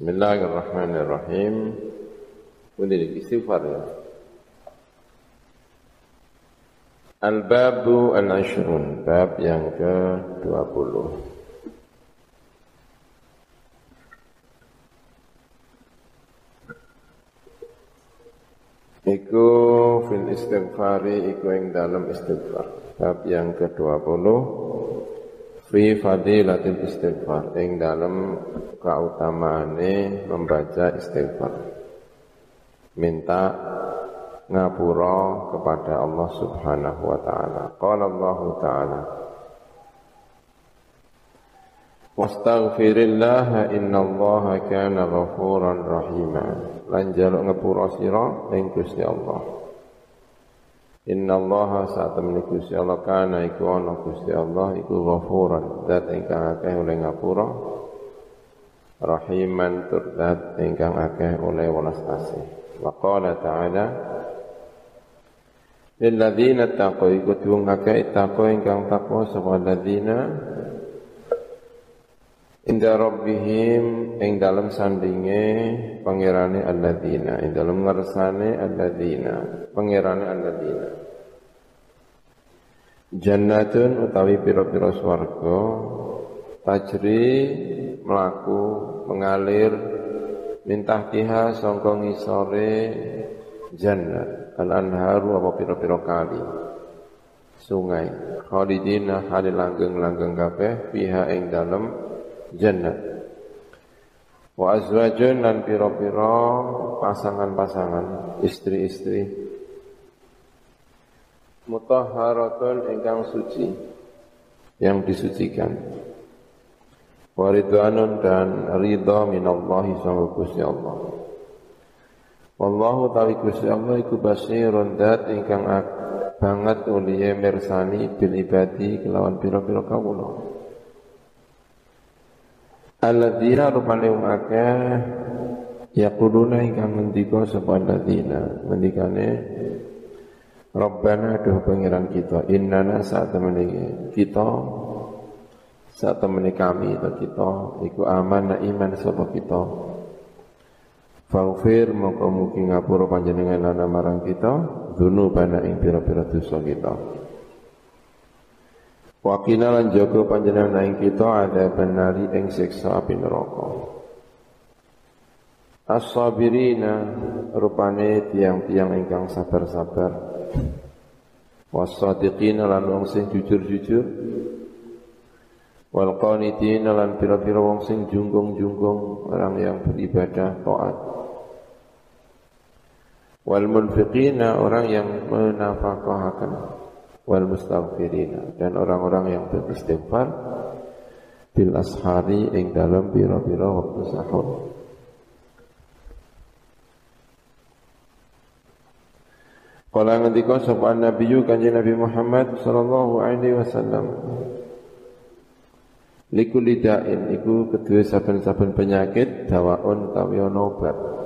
Bismillahirrahmanirrahim. Ini istighfar ya. Al-babu al-ashrun, bab yang ke-20. Iku fil istighfari iku yang dalam istighfar. Bab yang ke-20 fi fadilatil istighfar. Ing dalam kautamaane membaca istighfar. Minta ngapura kepada Allah Subhanahu wa taala. Qala Allah taala. Wastaghfirillah innallaha kana ghafuran rahima. Lan jaluk ngapura sira ing Gusti Allah Inna Allah saat temani Gusti Allah kana iku ana Gusti Allah iku ghafuran zat ingkang akeh oleh ngapura rahiman tur zat ingkang akeh oleh welas asih. Wa qala ta'ala lilladzina taqwa iku tuwung akeh taqwa ingkang takwa sapa ladzina Inda rabbihim ing dalam sandinge pangerane alladzina ing dalam ngersane alladzina pangerane alladzina. Jannatun utawi pira-pira swarga tajri melaku mengalir mintah tiha sangka ngisore jannat al anharu apa pira-pira kali. Sungai khalidina halil langgeng-langgeng kabeh piha ing dalem jannah. Wa azwajun lan pira-pira pasangan-pasangan istri-istri. Mutahharatun ingkang suci yang disucikan. Waridwanun dan ridha minallahi sangga Gusti Allah. Wallahu tawi Gusti Allah iku basirun dat ingkang banget uliye mersani bil ibadi kelawan pira-pira kawula Alladzina rupane wong akeh yaquluna ingkang ngendika sapa alladzina. Ngendikane Rabbana duh pangeran kita innana saat temene kita saat temene kami atau kita iku aman iman sapa kita. Faufir mongko mugi ngapura panjenengan marang kita dzunubana ing pira-pira dosa kita Wakina lan jaga panjenengan ing kita ada benari ing siksa api neraka. As-sabirina rupane tiang-tiang ingkang sabar-sabar. Was-sadiqina lan wong sing jujur-jujur. Wal qanitina lan pira-pira wong sing junggung-junggung orang yang beribadah taat. Wal munfiqina orang yang menafkahkan wal mustaghfirina. Dan orang-orang yang beristighfar bil ashari ing dalam biro-biro waktu sahur. Kala ngendika sapa Nabi kanjeng Nabi Muhammad sallallahu alaihi wasallam. Likuli da'in iku kedua saben-saben penyakit dawaun tawi obat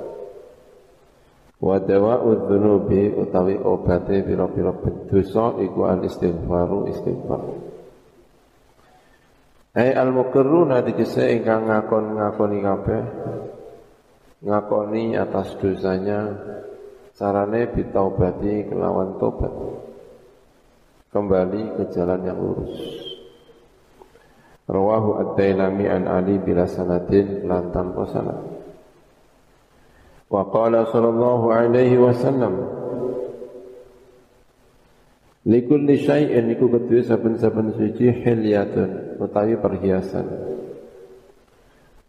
Wa dawa'u dzunubi utawi obate pira-pira dosa iku al istighfaru istighfar. Ai al muqirruna dikese ingkang ngakon-ngakoni kabeh ngakoni atas dosanya carane bitaubati kelawan tobat. Kembali ke jalan yang lurus. Rawahu ad-Dailami an Ali bila sanadin lan tanpa sanad وقال صلى الله عليه وسلم Likulli syai'in iku kedua saben-saben suci hilyatun utawi perhiasan.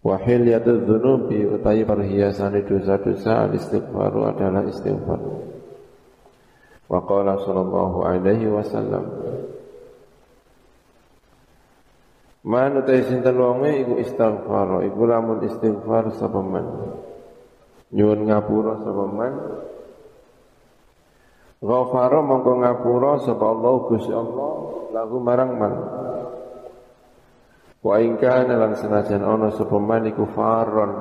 Wa hilyatul dzunubi utawi perhiasan dosa-dosa al-istighfaru adalah istighfar. Wa qala sallallahu alaihi wasallam Man utai sinten wonge iku istighfar, iku lamun istighfar sapa man nyuwun ngapura sapa man? Ghafara mongko ngapura sapa Allah Gusti Allah lagu marang man. Wa in kana lan senajan ana sapa man iku faron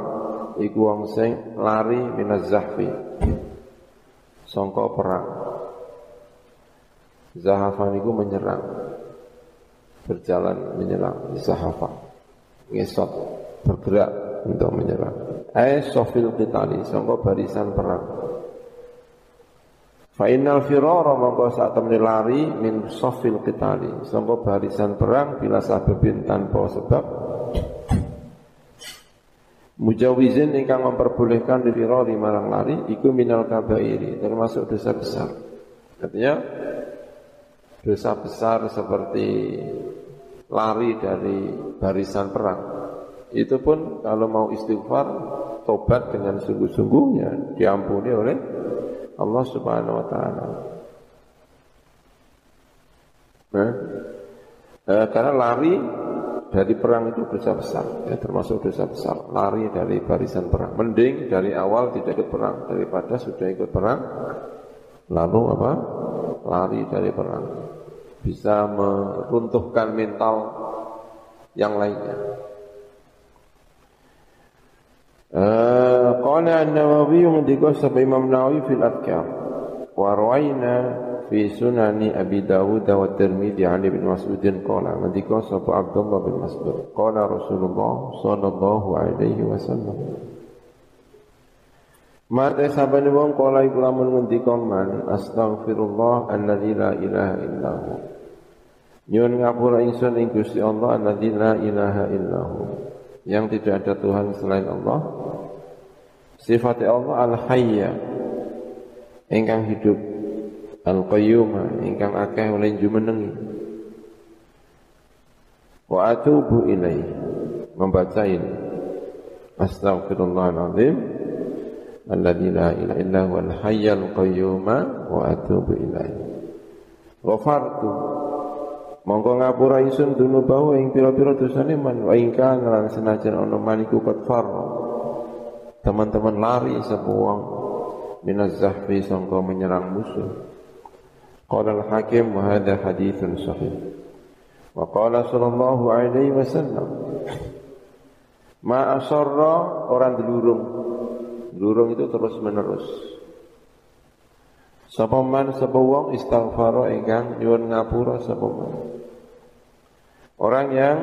iku wong sing lari minaz zahfi sangka perang. Zahafan iku menyerang berjalan menyerang. Zahafan ngesot bergerak untuk menyerang Ai sofil qitali sangka barisan perang. Fa innal firara mongko sak temne lari min sofil qitali sangka barisan perang bila sababin tanpa sebab Mujawizin ingkang memperbolehkan diri di marang lari iku minal kabairi termasuk dosa besar. Artinya dosa besar seperti lari dari barisan perang. Itu pun kalau mau istighfar, tobat dengan sungguh-sungguhnya diampuni oleh Allah Subhanahu wa taala. Nah, eh, karena lari dari perang itu dosa besar, ya, termasuk dosa besar. Lari dari barisan perang. Mending dari awal tidak ikut perang daripada sudah ikut perang lalu apa? Lari dari perang. Bisa meruntuhkan mental yang lainnya. Eh, qala an-Nawawi ngendika sapa Imam Nawawi fil Adkar. Wa fi sunani Abi Dawud wa Tirmidzi an Ibnu Mas'udin qala ngendika sapa Abdullah bin Mas'ud. Qala Rasulullah sallallahu alaihi wasallam. Mate sabane wong kala iku lamun ngendika man astaghfirullah alladzi la ilaha illahu. Nyuwun ngapura ingsun ing Gusti Allah alladzi la ilaha illahu yang tidak ada Tuhan selain Allah Sifat Allah al-hayya ingkang hidup Al-Qayyum ingkang akeh oleh jumenengi. Wa atubu ilaih membaca ini. Astaghfirullahaladzim alladzi la ilaha illa huwal hayyul qayyum wa atubu ilaih. Ghafartu Mongko ngapura isun dunu bawa ing pira-pira dosane man wa ingkan lan senajan ono maniku kafar. Teman-teman lari sebuang minaz zahfi sangka menyerang musuh. Qala al-Hakim wa hadha haditsun sahih. Wa qala sallallahu alaihi wasallam Ma asarra orang delurung. Delurung itu terus menerus. Sapa man sapa wong istighfar ingkang nyuwun ngapura sapa man Orang yang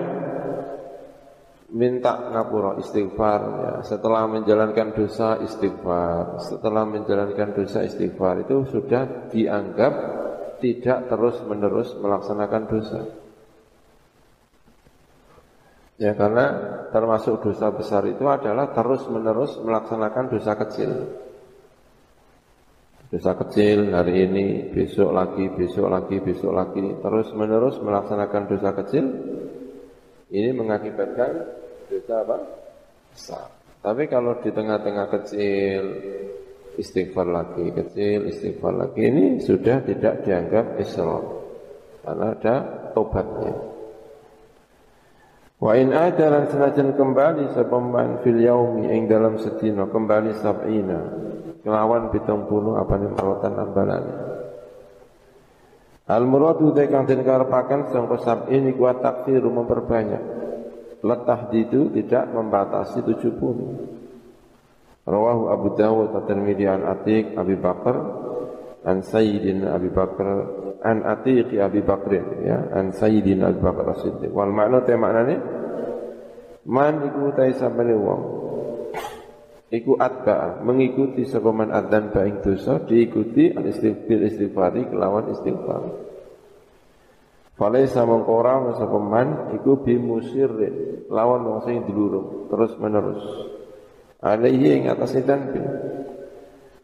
minta ngapura istighfar ya setelah menjalankan dosa istighfar setelah menjalankan dosa istighfar itu sudah dianggap tidak terus-menerus melaksanakan dosa. Ya karena termasuk dosa besar itu adalah terus-menerus melaksanakan dosa kecil. Dosa kecil hari ini, besok lagi, besok lagi, besok lagi, terus-menerus melaksanakan dosa kecil ini mengakibatkan dosa apa? Besar. Tapi kalau di tengah-tengah kecil istighfar lagi kecil, istighfar lagi ini sudah tidak dianggap israr karena ada tobatnya. Wa in ajaran senajan kembali sepeman fil yaumi ing dalam sedina kembali sab'ina kelawan pitung puluh apa nih marotan ambalane. Al muradu te kang den karepaken sangka sab'in iku takfir memperbanyak. Letah itu tidak membatasi 70. Rawahu Abu Dawud at-Tirmidzi an Atiq Abi Bakar an Sayyidina Abi Bakar an Atiq Abi Bakr ya an Sayyidina Abi Bakar As-Siddiq wal makna te maknane man iku ta sabane wong iku atba mengikuti sapa man adzan ba ing dosa diikuti al istighfar istighfari kelawan istighfar. Falaisa mengkora sapa man iku bimusirrin lawan wong sing dilurung terus menerus alaihi ing atas bin.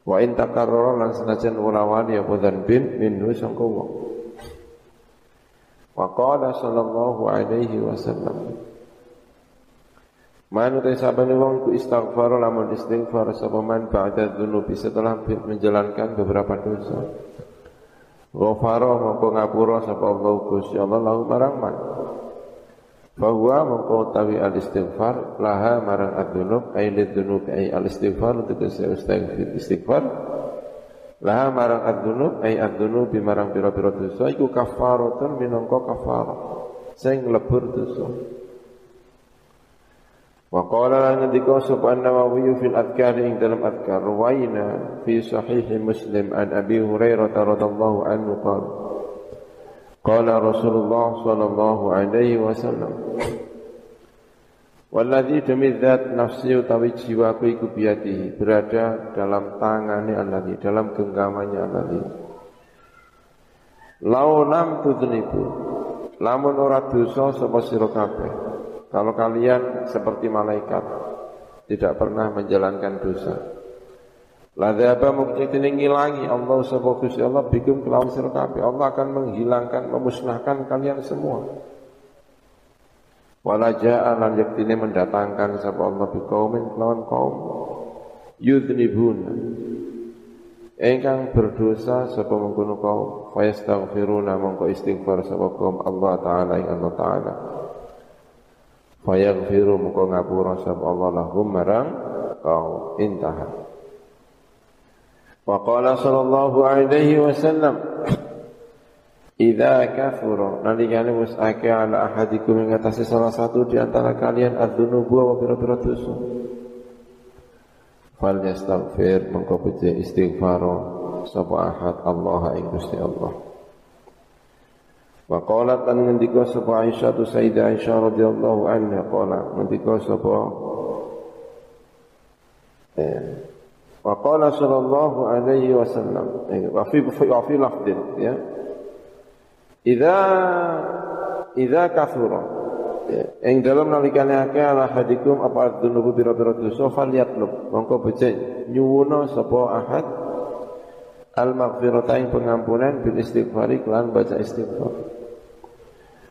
Wa in takarrara lan senajan ulawani apa bin minhu sangka wong. Wa qala sallallahu alaihi wasallam Man utai sabani wong ku istighfar lamun istighfar sapa man ba'da dzunubi setelah menjalankan beberapa dosa. Ghafara mongko ngapura sapa Allah Gusti Allah lahu marang man. Bahwa mengkotawi al istighfar laha marang ad-dunub ay lid-dunub ay al istighfar untuk istighfar istighfar. Laha marang ad-dunub ay ad-dunub marang pira-pira dosa iku kafaratun minangka kafarah sing lebur dosa Wa qala lan ngendika sapa Nawawi fil adkar ing dalam adkar ruwaina fi sahih Muslim an Abi Hurairah radhiyallahu anhu qala. Qala Rasulullah sallallahu alaihi wasallam Walladzi demi zat nafsi utawi jiwaku iku biati berada dalam tangannya alladzi dalam genggamannya alladzi Lau lam tudnibu lamun ora dosa sapa sira kalau kalian seperti malaikat tidak pernah menjalankan dosa. Ladhaba mukjidin ngilangi. Allah sapa Gusti Allah bikum kelawan sira kabeh Allah akan menghilangkan memusnahkan kalian semua. Wala ja'a lan yaktine mendatangkan sapa Allah bi qaumin kelawan kaum. Yudnibun. Engkang berdosa sapa mengkono kaum. Fayastaghfiruna mongko istighfar sapa kaum Allah taala ing Allah taala fayaghfiru mongko ngapura sapa Allah lahum marang kaum intaha wa qala sallallahu alaihi wasallam Idza kafura nalikane wis akeh ala ahadikum ing atase salah satu di antara kalian adzunubu wa pira-pira dosa. Fal yastaghfir mengko istighfar sapa ahad Allah ing Gusti Allah. Wa qalat an ngendika sapa Aisyah tu Sayyidah Aisyah radhiyallahu anha. Qala ngendika sapa? Eh Wa qala sallallahu alaihi wasallam. Eh, wa fi wa fi lafdin ya. Idza idza kathura. Ing dalam nalikane akeh ala hadikum apa dzunubu bira-bira dosa? Falyatlub. Mongko becik nyuwuna sapa ahad. Al maghfirata ing pengampunan bil istighfari kelan baca istighfar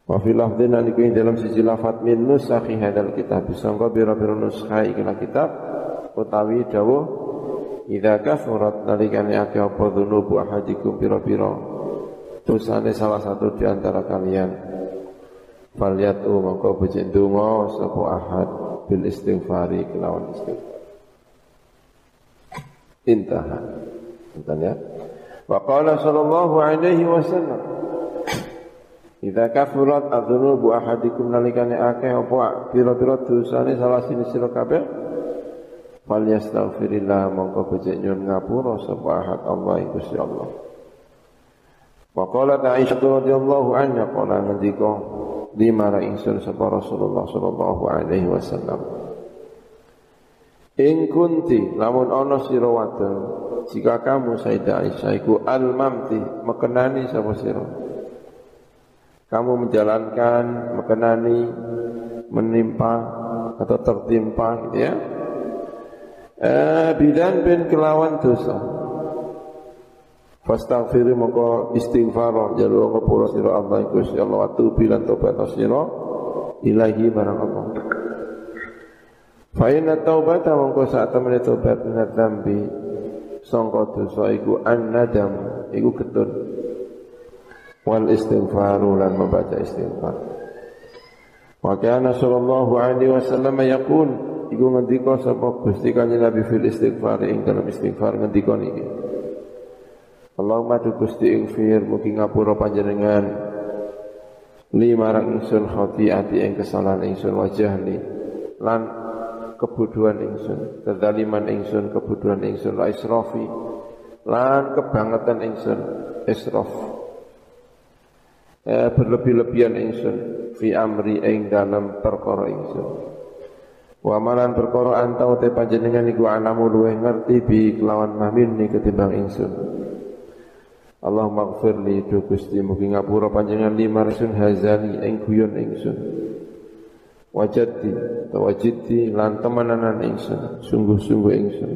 wa fil lafdhin aliku dalam siji lafat min nusakhi hadal kitab. Sangka bira-bira nuskha ikilah kitab utawi dawuh idza kathurat nalikane akeh apa dzunubu ahadikum bira-bira dosane salah satu di antara kalian. Falyatu mongko becik donga sapa ahad bil istighfari kelawan istighfar. Intaha. Entah ya wa qala sallallahu alaihi wasallam Idza kafurat adzunubu ahadikum nalikane akeh apa pira-pira dosane salah sini sira kabeh falyastaghfirillah mongko becik nyuwun ngapura sapa ahad Allah Gusti Allah Wa qalat Aisyah radhiyallahu anha qala ngendika lima ra sapa Rasulullah sallallahu alaihi wasallam. In kunti lamun ana sira wadon jika kamu Sayyidah Aisyah iku al-mamti mekenani sapa sira. Kamu menjalankan mekenani menimpa atau tertimpa gitu ya. Eh, bidan bin kelawan dosa Fastaghfiri mongko istighfar jalu ngapura sira Allah Gusti Allah wa tubi lan tobat sira ilahi barang Allah. Fa inna taubata mongko saat temene tobat minat dzambi sangka dosa iku an-nadam iku ketun wal istighfaru lan membaca istighfar. Wa kana sallallahu alaihi wasallam yaqul iku ngendika sapa Gusti Kanjeng Nabi fil istighfar ing dalam istighfar ngendika niki. Allahumma du Gusti ighfir mugi ngapura panjenengan li marang ingsun khati'ati ing kesalahan ingsun wajahli lan kebodohan ingsun kezaliman ingsun kebodohan ingsun wa israfi lan kebangetan ingsun israf eh, berlebih-lebihan ingsun. Fi amri ing dalam perkara ingsun. Wa malan perkara antau te panjenengan iku anamu luweh ngerti bi kelawan mahmin ketimbang ingsun. Allah maghfir li tu Gusti mugi ngapura panjenengan lima rasun hazali ing guyon ingsun. Wajati tawajiti lan temananan ingsun sungguh-sungguh ingsun.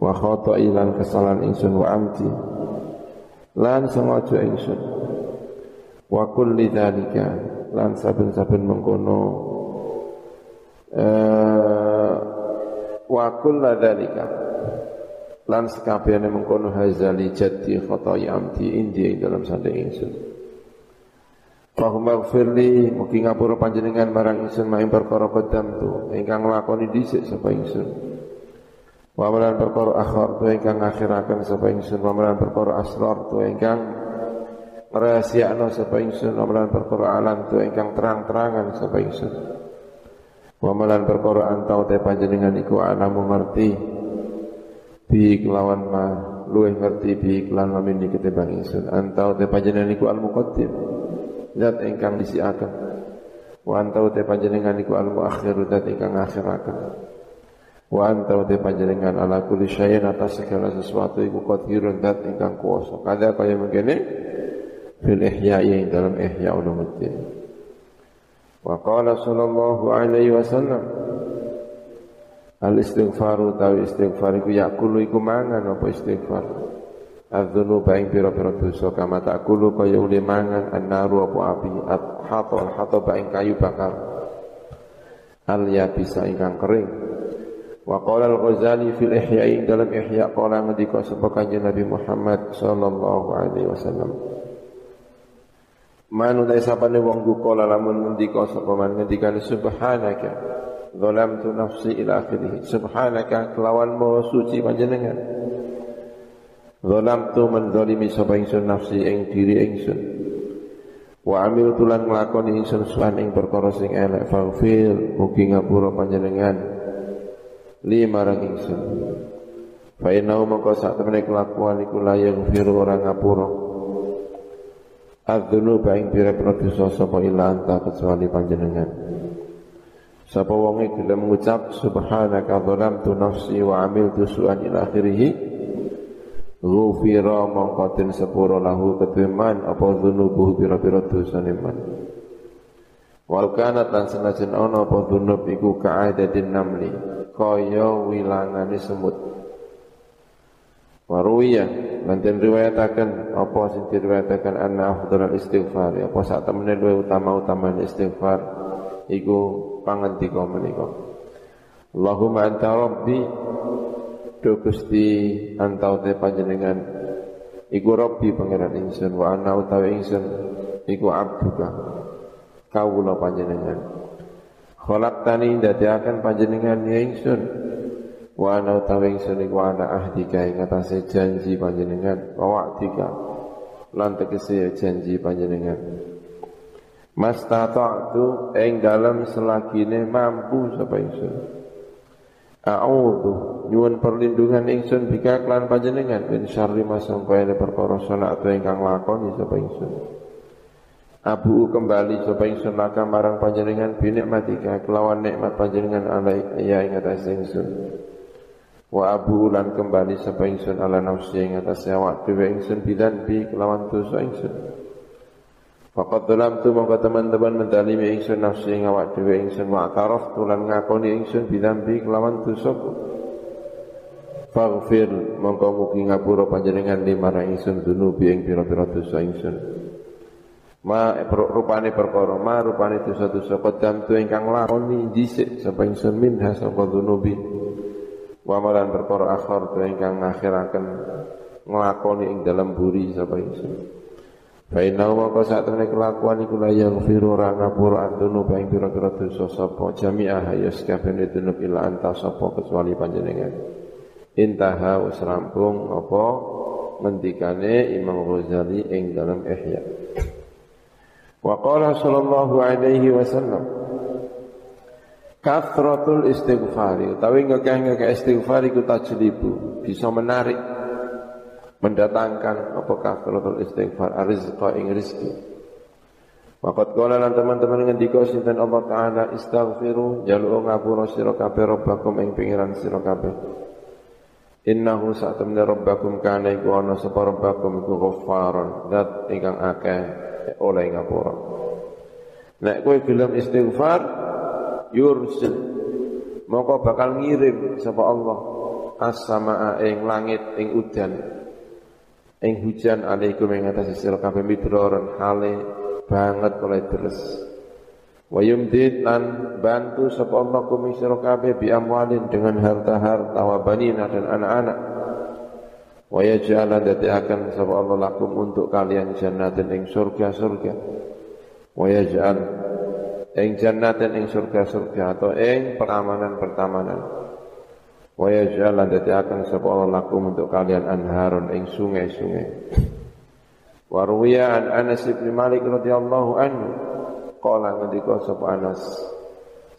Wa khata'i lan kesalahan ingsun wa amti lan sengaja ingsun wa kulli dzalika lan saben-saben mengkono uh, wa kulli dzalika lan sekabehane mengkono hazali jati khotoy amti indi ing dalam sande ingsun. Fahumma gfirli mugi ngapura panjenengan marang ingsun maing perkara tu ingkang nglakoni dhisik sapa ingsun. Wa perkara akhir tu ingkang ngakhiraken sapa ingsun. Wa perkara asrar tu ingkang rahasiakno sapa ingsun amalan perkara alam tu ingkang terang-terangan sapa ingsun. Wa amalan perkara antau te panjenengan iku anamu ngerti bi kelawan ma luweh ngerti bi kelawan ma minni ketimbang ingsun. Antau te panjenengan iku al muqaddim zat ingkang disiaken wa anta te panjenengan iku al muakhiru dat ingkang ngakhiraken. Wa anta te panjenengan ala kulli syai'in atas segala sesuatu iku qadirun dat ingkang kuwasa kada kaya mengkene fil ihya'i dalam ihya ulumuddin. Wa qala sallallahu alaihi wasallam al istighfaru tawi istighfar iku yakulu iku mangan apa istighfar? Adzunu baing pira-pira dosa kama takulu kaya uli mangan annaru apa api hato hato baing kayu bakar. Al bisa ingkang kering. Wa qala al-Ghazali fil ihya'i dalam ihya qala ngendika sapa kanjeng Nabi Muhammad sallallahu alaihi wasallam Manu dai sapane wong duka lamun ngendika sapa man ngendikane subhanaka zalamtu nafsi ila akhirih subhanaka kelawan maha suci panjenengan Zalam tu mendolimi sapa ingsun nafsi ing diri ingsun. Wa amil tulan nglakoni ingsun suan ing perkara sing elek faghfir mugi ngapura panjenengan li marang ingsun. Fa innahu sak temene kelakuan iku la yaghfiru ora ngapura. Adzunu baing pira-pira dosa sapa ila anta kecuali panjenengan. Sapa wonge gelem ngucap subhanaka dhalamtu nafsi wa amiltu su'an ila akhirih Ghufira mongkotin sepuro lahu keteman apa dhunubuh pira-pira dosane man. Wal kanat lan senajan ana apa dhunub iku ka'adatin namli kaya wilangane semut. Waruya lan den riwayataken apa sing diriwayataken anna afdhalul istighfar. Apa sak temene luwih utama-utama istighfar iku pangendika menika. Allahumma anta rabbi Do Gusti antau te panjenengan. Iku Rabbi pangeran ingsun wa ana utawi ingsun iku abduka kawula panjenengan. Khalaqtani akan panjenengan ya ingsun wa ana utawi ingsun iku ana ahdika ing atase janji panjenengan. Wa wa'dika. Lan tegese janji panjenengan. Mas tu ing dalam selagine mampu sapa ingsun. A'udhu nyuwun perlindungan ingsun bika klan panjenengan. Bin syarri masangka ene perkara atau ingkang lakoni sapa ingsun. Abu kembali sapa ingsun laka marang panjenengan binikmatika kelawan nikmat panjenengan alai ya ing atas ingsun. Wa abu lan kembali sapa ingsun ala nafsi ing atas awak dhewe ingsun bidan bi kelawan dosa ingsun. Dalam tu mongko teman-teman mendalimi ingsun nafsi ing awak dhewe ingsun wa taraf tulan ngakoni ingsun bidambi kelawan dosaku. Faghfir mongko mugi ngapura panjenengan limara ingsun dunubi ing pira-pira dosa ingsun. Ma rupane perkara ma rupane dosa-dosa kodam tu ingkang lakoni dhisik sapa ingsun minha sangka dunubi. Wa malan perkara akhir tu ingkang ngakhiraken nglakoni ing dalam buri sapa ingsun. Fainau maka saat temen kelakuan iku la yaghfiru ora ngapura antunu baing pira-pira dosa sapa jami'ah ya sakabehane dunub ila anta sapa kecuali panjenengan. Intaha wis rampung apa ngendikane Imam Ghazali ing dalam Ihya. Wa qala sallallahu alaihi wasallam Kathratul istighfari utawi ngekeh-ngekeh istighfar iku tajlibu bisa menarik mendatangkan apa kafaratul istighfar arizqa ing rezeki. Waqat qala lan teman-teman ngendika sinten Allah taala istaghfiru jalu ngapura sira kabeh rabbakum ing pingiran sira. Innahu sa'tamna rabbakum kana iku ana sapa rabbakum iku ghaffaron zat ingkang akeh oleh ngapura. Nek kowe gelem istighfar yursil. Moko bakal ngirim sapa Allah. As-samaa ing langit ing udan. Ing hujan alaikum ing atas sira kabeh midroron hale banget oleh deres. Wa yumdid lan bantu sapa Allah kum sira kabeh bi amwalin dengan harta-harta wa banina dan anak-anak. Wa yaj'ala dadi akan sapa Allah lakum untuk kalian jannatin ing surga-surga. Wa yaj'al ing jannatin ing surga-surga atau ing pertamanan-pertamanan Wa yaj'al lan akan sapa Allah lakum untuk kalian anharun ing sungai-sungai. Wa ruwiya an Anas bin Malik radhiyallahu anhu. Qala ngendika sapa Anas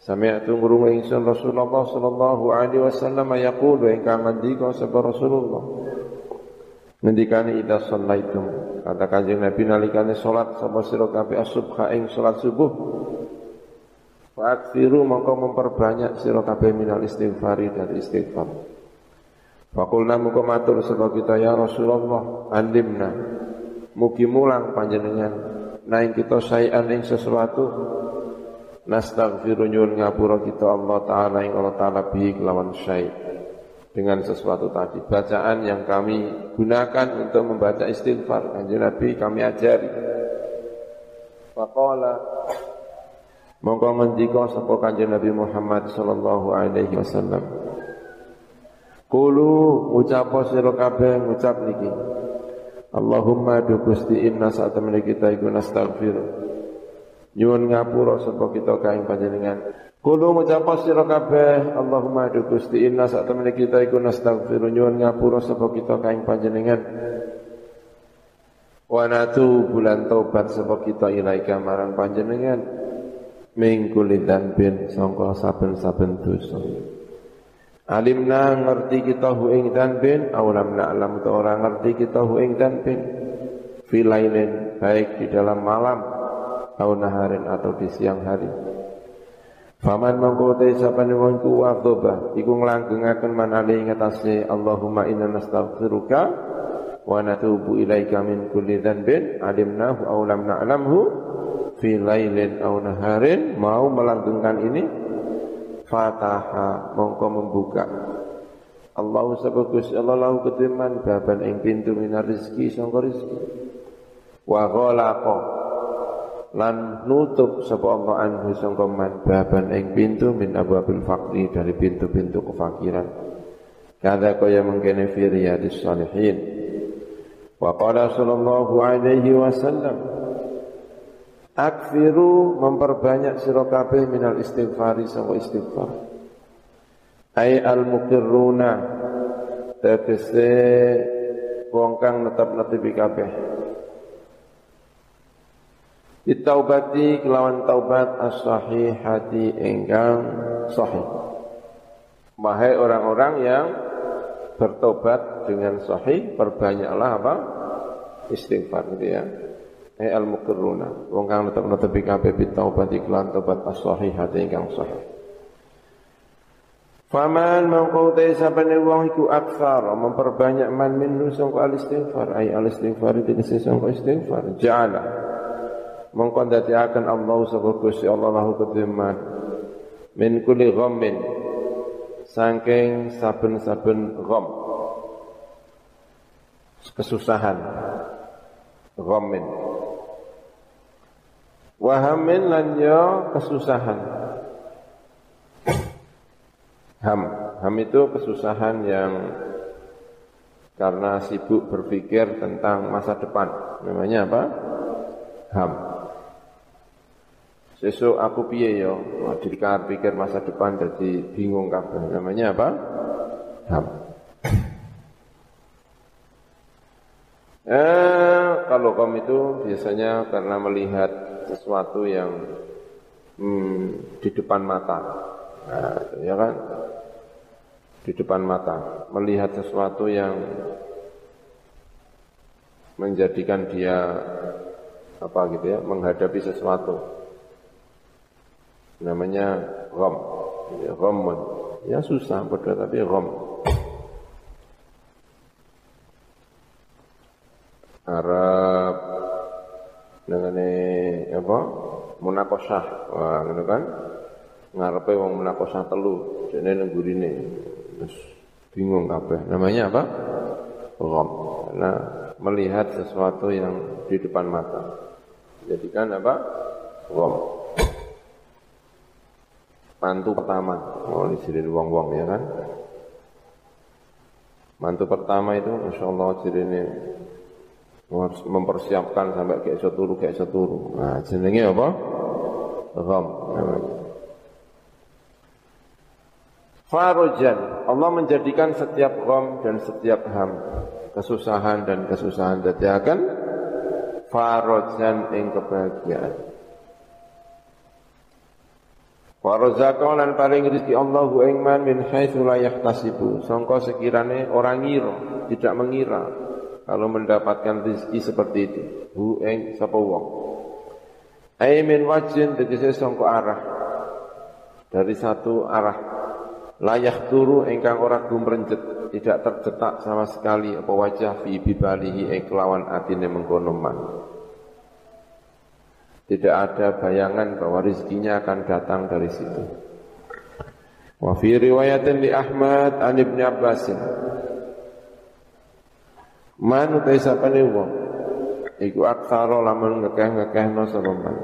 Sami'tu ingsun Rasulullah sallallahu alaihi wasallam yaqulu ingkang ngendika sapa Rasulullah. Ngendikane ida sallaitum kata kanjeng Nabi nalikane salat sapa sira kabeh asubha ing salat subuh Fa'akfiru mongko memperbanyak sira kabeh minal istighfari dari istighfar. Fakulna mongko matur sapa kita ya Rasulullah, alimna. Mugi mulang panjenengan. Naing kita sayan ing sesuatu nastaghfiru nyuwun ngapura kita Allah taala ing Allah taala bi kelawan syai. Dengan sesuatu tadi. Bacaan yang kami gunakan untuk membaca istighfar. Kanjeng Nabi kami ajari. Faqala Monggo ngendika sapa Kanjeng Nabi Muhammad sallallahu alaihi wasallam. Kulu ucap sira kabeh ngucap niki. Allahumma du Gusti inna saat temene kita iku nastaghfir. Nyuwun ngapura sapa kita kaing panjenengan. Kulu ngucap sira kabeh Allahumma du Gusti inna saat temene kita iku nastaghfir. Nyuwun ngapura sapa kita kaing panjenengan. Wa natu bulan taubat sapa kita ilaika marang panjenengan mingkuli bin sangka saben-saben dosa. Alimna ngerti kita hu ing bin awalam na'lam ta ora ngerti kita hu ing bin filailin baik di dalam malam atau naharin atau di siang hari. Faman mongko te sapane wong ku waqtoba iku nglanggengaken manale ing atase Allahumma inna nastaghfiruka wa natubu ilaika min kulli dzanbin alimnahu aw lam na'lamhu fi lailin aw naharin. Mau melanggengkan ini? Fataha. Mongko membuka. Allahu sabagus Allah lahu kediman baban ing pintu minar rizki sangka rizki. Wa ghalaqa. Lan nutup sapa Allah anhu sangka man. Baban ing pintu min abwabil faqri dari pintu-pintu kefakiran. Kada kaya mengkene fi riyadis salihin. Wa qala sallallahu alaihi wasallam Akfiru memperbanyak sira kabeh minal istighfari sawa istighfar. Ai al muqirruna tegese wong kang netep-netepi kabeh. Ditaubati kelawan taubat as-sahihati engkang sahih. Wahai orang-orang yang bertobat dengan sahih, perbanyaklah apa? Istighfar gitu ya eh al muqirruna wong kang netep tepi kabeh bitaubat iklan tobat as-sahihah ingkang sahih. Faman mengkau te sapane wong iku akthar memperbanyak man min sangka al istighfar ay al istighfar itu kese sangka istighfar. Ja'ala. Mengkau akan Allah sapa Gusti Allah lahu kediman min kulli ghammin. Saking saben-saben gham. Kesusahan. Ghammin Wahamin lan yo kesusahan. Ham, ham itu kesusahan yang karena sibuk berpikir tentang masa depan. Namanya apa? Ham. Sesuk aku piye yo? Dikar pikir masa depan jadi bingung kabeh. Namanya apa? Ham. Eh, kalau kaum itu biasanya karena melihat sesuatu yang hmm, di depan mata. Nah, ya kan? Di depan mata, melihat sesuatu yang menjadikan dia apa gitu ya, menghadapi sesuatu. Namanya rom, ya, romun. Ya susah betul tapi rom. Arab dengan apa? Munakosah. Wah ngono kan? Ngarepe wong munakosah telu dene nang gurine. Terus bingung kabeh. Namanya apa? Gham karena melihat sesuatu yang di depan mata. Jadikan apa? Gham mantu pertama. Oh di sini wong-wong ya kan? Mantu pertama itu Masya Allah harus mempersiapkan sampai kayak seturu kayak seturu. Nah, jenenge apa? Gham namanya. Farojan, Allah menjadikan setiap gham dan setiap ham, kesusahan dan kesusahan akan farojan ing kebahagiaan. Warazaqah lan paling rezeki Allah ing man min haitsu la yahtasibu. Sangka sekirane orang ngira, tidak mengira kalau mendapatkan rezeki seperti itu. Hu ing sapa wong? Ai min wajin tegese sangka arah. Dari satu arah. Layak turu engkang ora gumrenjet tidak tercetak sama sekali apa wajah fi bibalihi ing kelawan atine mengkono man. Tidak ada bayangan bahwa rizkinya akan datang dari situ. Wa fi riwayatin li Ahmad an Ibnu Abbas. Man utai sapane wong iku aksara lamun ngekeh-ngekehno sapa man.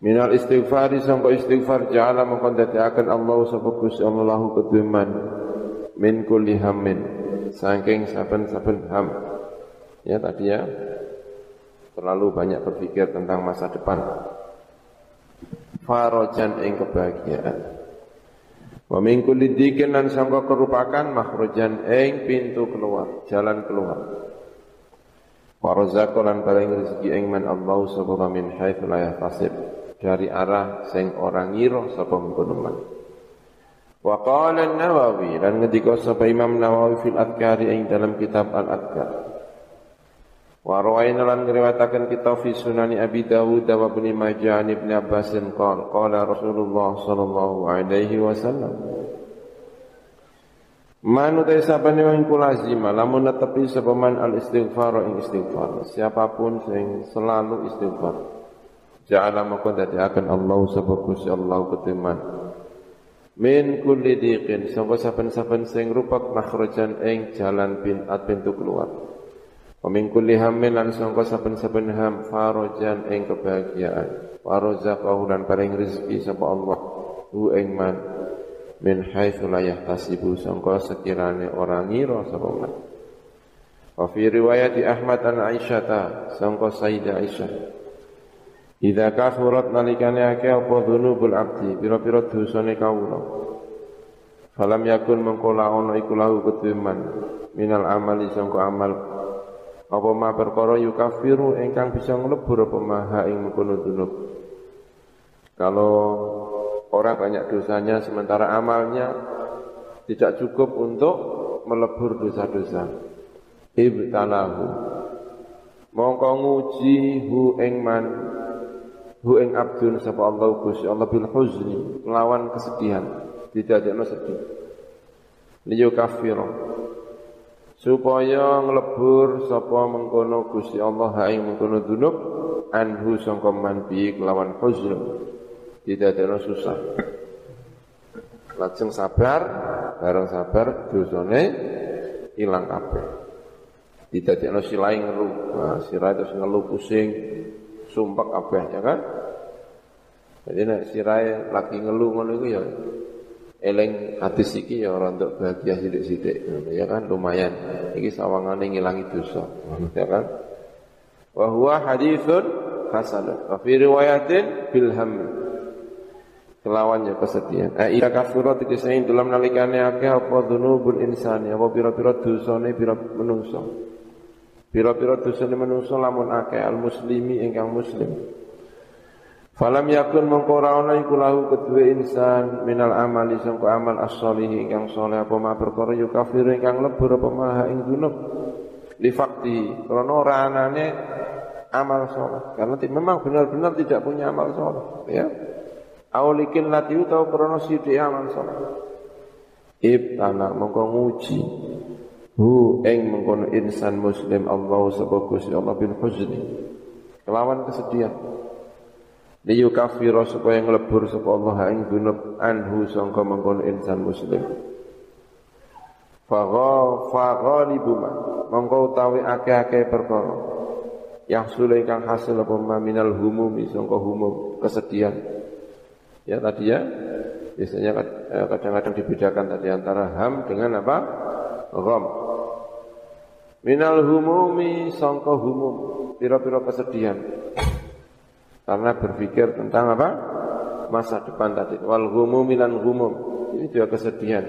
Minal istighfari sangka istighfar ja'ala mongkon akan Allah sapa Gusti Allah keduman min kulli hammin saking saben-saben ham. Ya tadi ya terlalu banyak berpikir tentang masa depan. Farojan ing kebahagiaan. Wa min kulli dikin lan sangka kerupakan makhrajan ing pintu keluar, jalan keluar. Wa razaqan paling rezeki ing man Allah subhanahu min haitsu la yahtasib dari arah sing orang ngira sapa mengkono. Wa qala an-Nawawi dan ngendika sapa Imam Nawawi fil Adhkari ing dalam kitab Al-Adhkar. Wa rawaina lan ngriwayataken kita fi sunani Abi Dawud wa Ibnu Majah Ibnu Abbas qala qala Rasulullah sallallahu alaihi wasallam. Manu te sapane wong lazima lamun netepi sapa man al istighfar ing istighfar. Siapa pun sing selalu istighfar. Ja'ala maka akan Allah sapa Gusti Allah ketiman. Min kulli diqin sapa saben-saben sing rupak makhrajan ing jalan bin pintu keluar Wa min kulli hammin lan sangka saben-saben ham farajan ing kebahagiaan. Wa razaqahu lan paring rezeki sapa Allah hu ing man min haitsu la yahtasibu sangka sekirane ora ngira sapa man. Wa fi riwayat Ahmad an Aisyah sangka Sayyidah Aisyah Idza kafurat nalikane akeh apa dzunubul abdi pira-pira dosane kawula Falam yakun mengkola ono iku lahu ketuman minal amali sangka amal apa ma perkara yukafiru ingkang bisa nglebur apa maha ing dunub kalau orang banyak dosanya sementara amalnya tidak cukup untuk melebur dosa-dosa. Ibtalahu. Mongko nguji hu ing man hu ing abdun sapa Allah Gusti Allah bil huzni lawan kesedihan. Tidak ada sedih. Liyu kafiru supaya nglebur sapa mengkono Gusti Allah ha ing mengkono dunub anhu sangka man bi kelawan huzn. Tidak ada susah. Lajeng sabar bareng sabar dosane ilang kabeh. Tidak ada silai ngeluh. Nah, sirai terus ngeluh pusing sumpah kabeh ya kan? Jadi nek sirai lagi ngeluh ngono iku ya eleng hadis iki ya ora untuk bahagia sithik-sithik ya kan? Lumayan. Iki sawangane ngilangi dosa ya kan? Wa huwa haditsun hasan wa fi riwayatin bil ham kelawan ya kesedihan eh ida kafirat iki sain dalam nalikane akeh apa dzunubul insani apa pira-pira dosane pira menungso. Pira-pira dosane menungso lamun akeh al muslimi ingkang muslim Falam yakun mengkora ana iku lahu kedua insan minal amali sangko amal as-solih ingkang soleh apa ma perkara yukafiru ingkang lebur apa maha ing dunub li fakti krana ora anane amal soleh karena memang benar-benar tidak punya amal soleh ya. Awlikin latiu tau krana sithik amal soleh ibtana mongko nguji. Hu ing mengkono insan muslim Allah sebab Gusti Allah bin huzni kelawan kesedihan liyukafira supaya nglebur sapa Allah ing dunub anhu sangka mengkono insan muslim. Fagha faghalibu ma mongko utawi akeh-akeh perkara. Yang sulit kang hasil apa minal humumi sangka humum kesedihan. Ya tadi ya. Biasanya eh, kadang-kadang dibedakan tadi antara ham dengan apa? Gham. Minal humumi sangka humum. Pira-pira kesedihan karena berpikir tentang apa? Masa depan tadi. Wal humum milan humum. Ini juga kesedihan.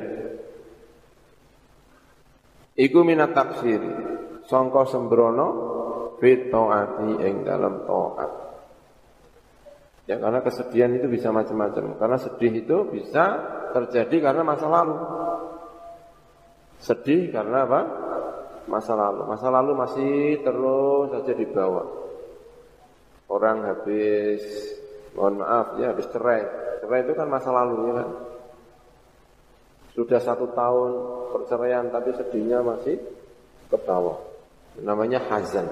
Iku minat taksir. Songko sembrono fit taati ing dalam taat. Ya karena kesedihan itu bisa macam-macam. Karena sedih itu bisa terjadi karena masa lalu. Sedih karena apa? Masa lalu. Masa lalu masih terus saja dibawa orang habis mohon maaf ya habis cerai. Cerai itu kan masa lalu ya kan. Sudah satu tahun perceraian tapi sedihnya masih ke bawah. Namanya hazan,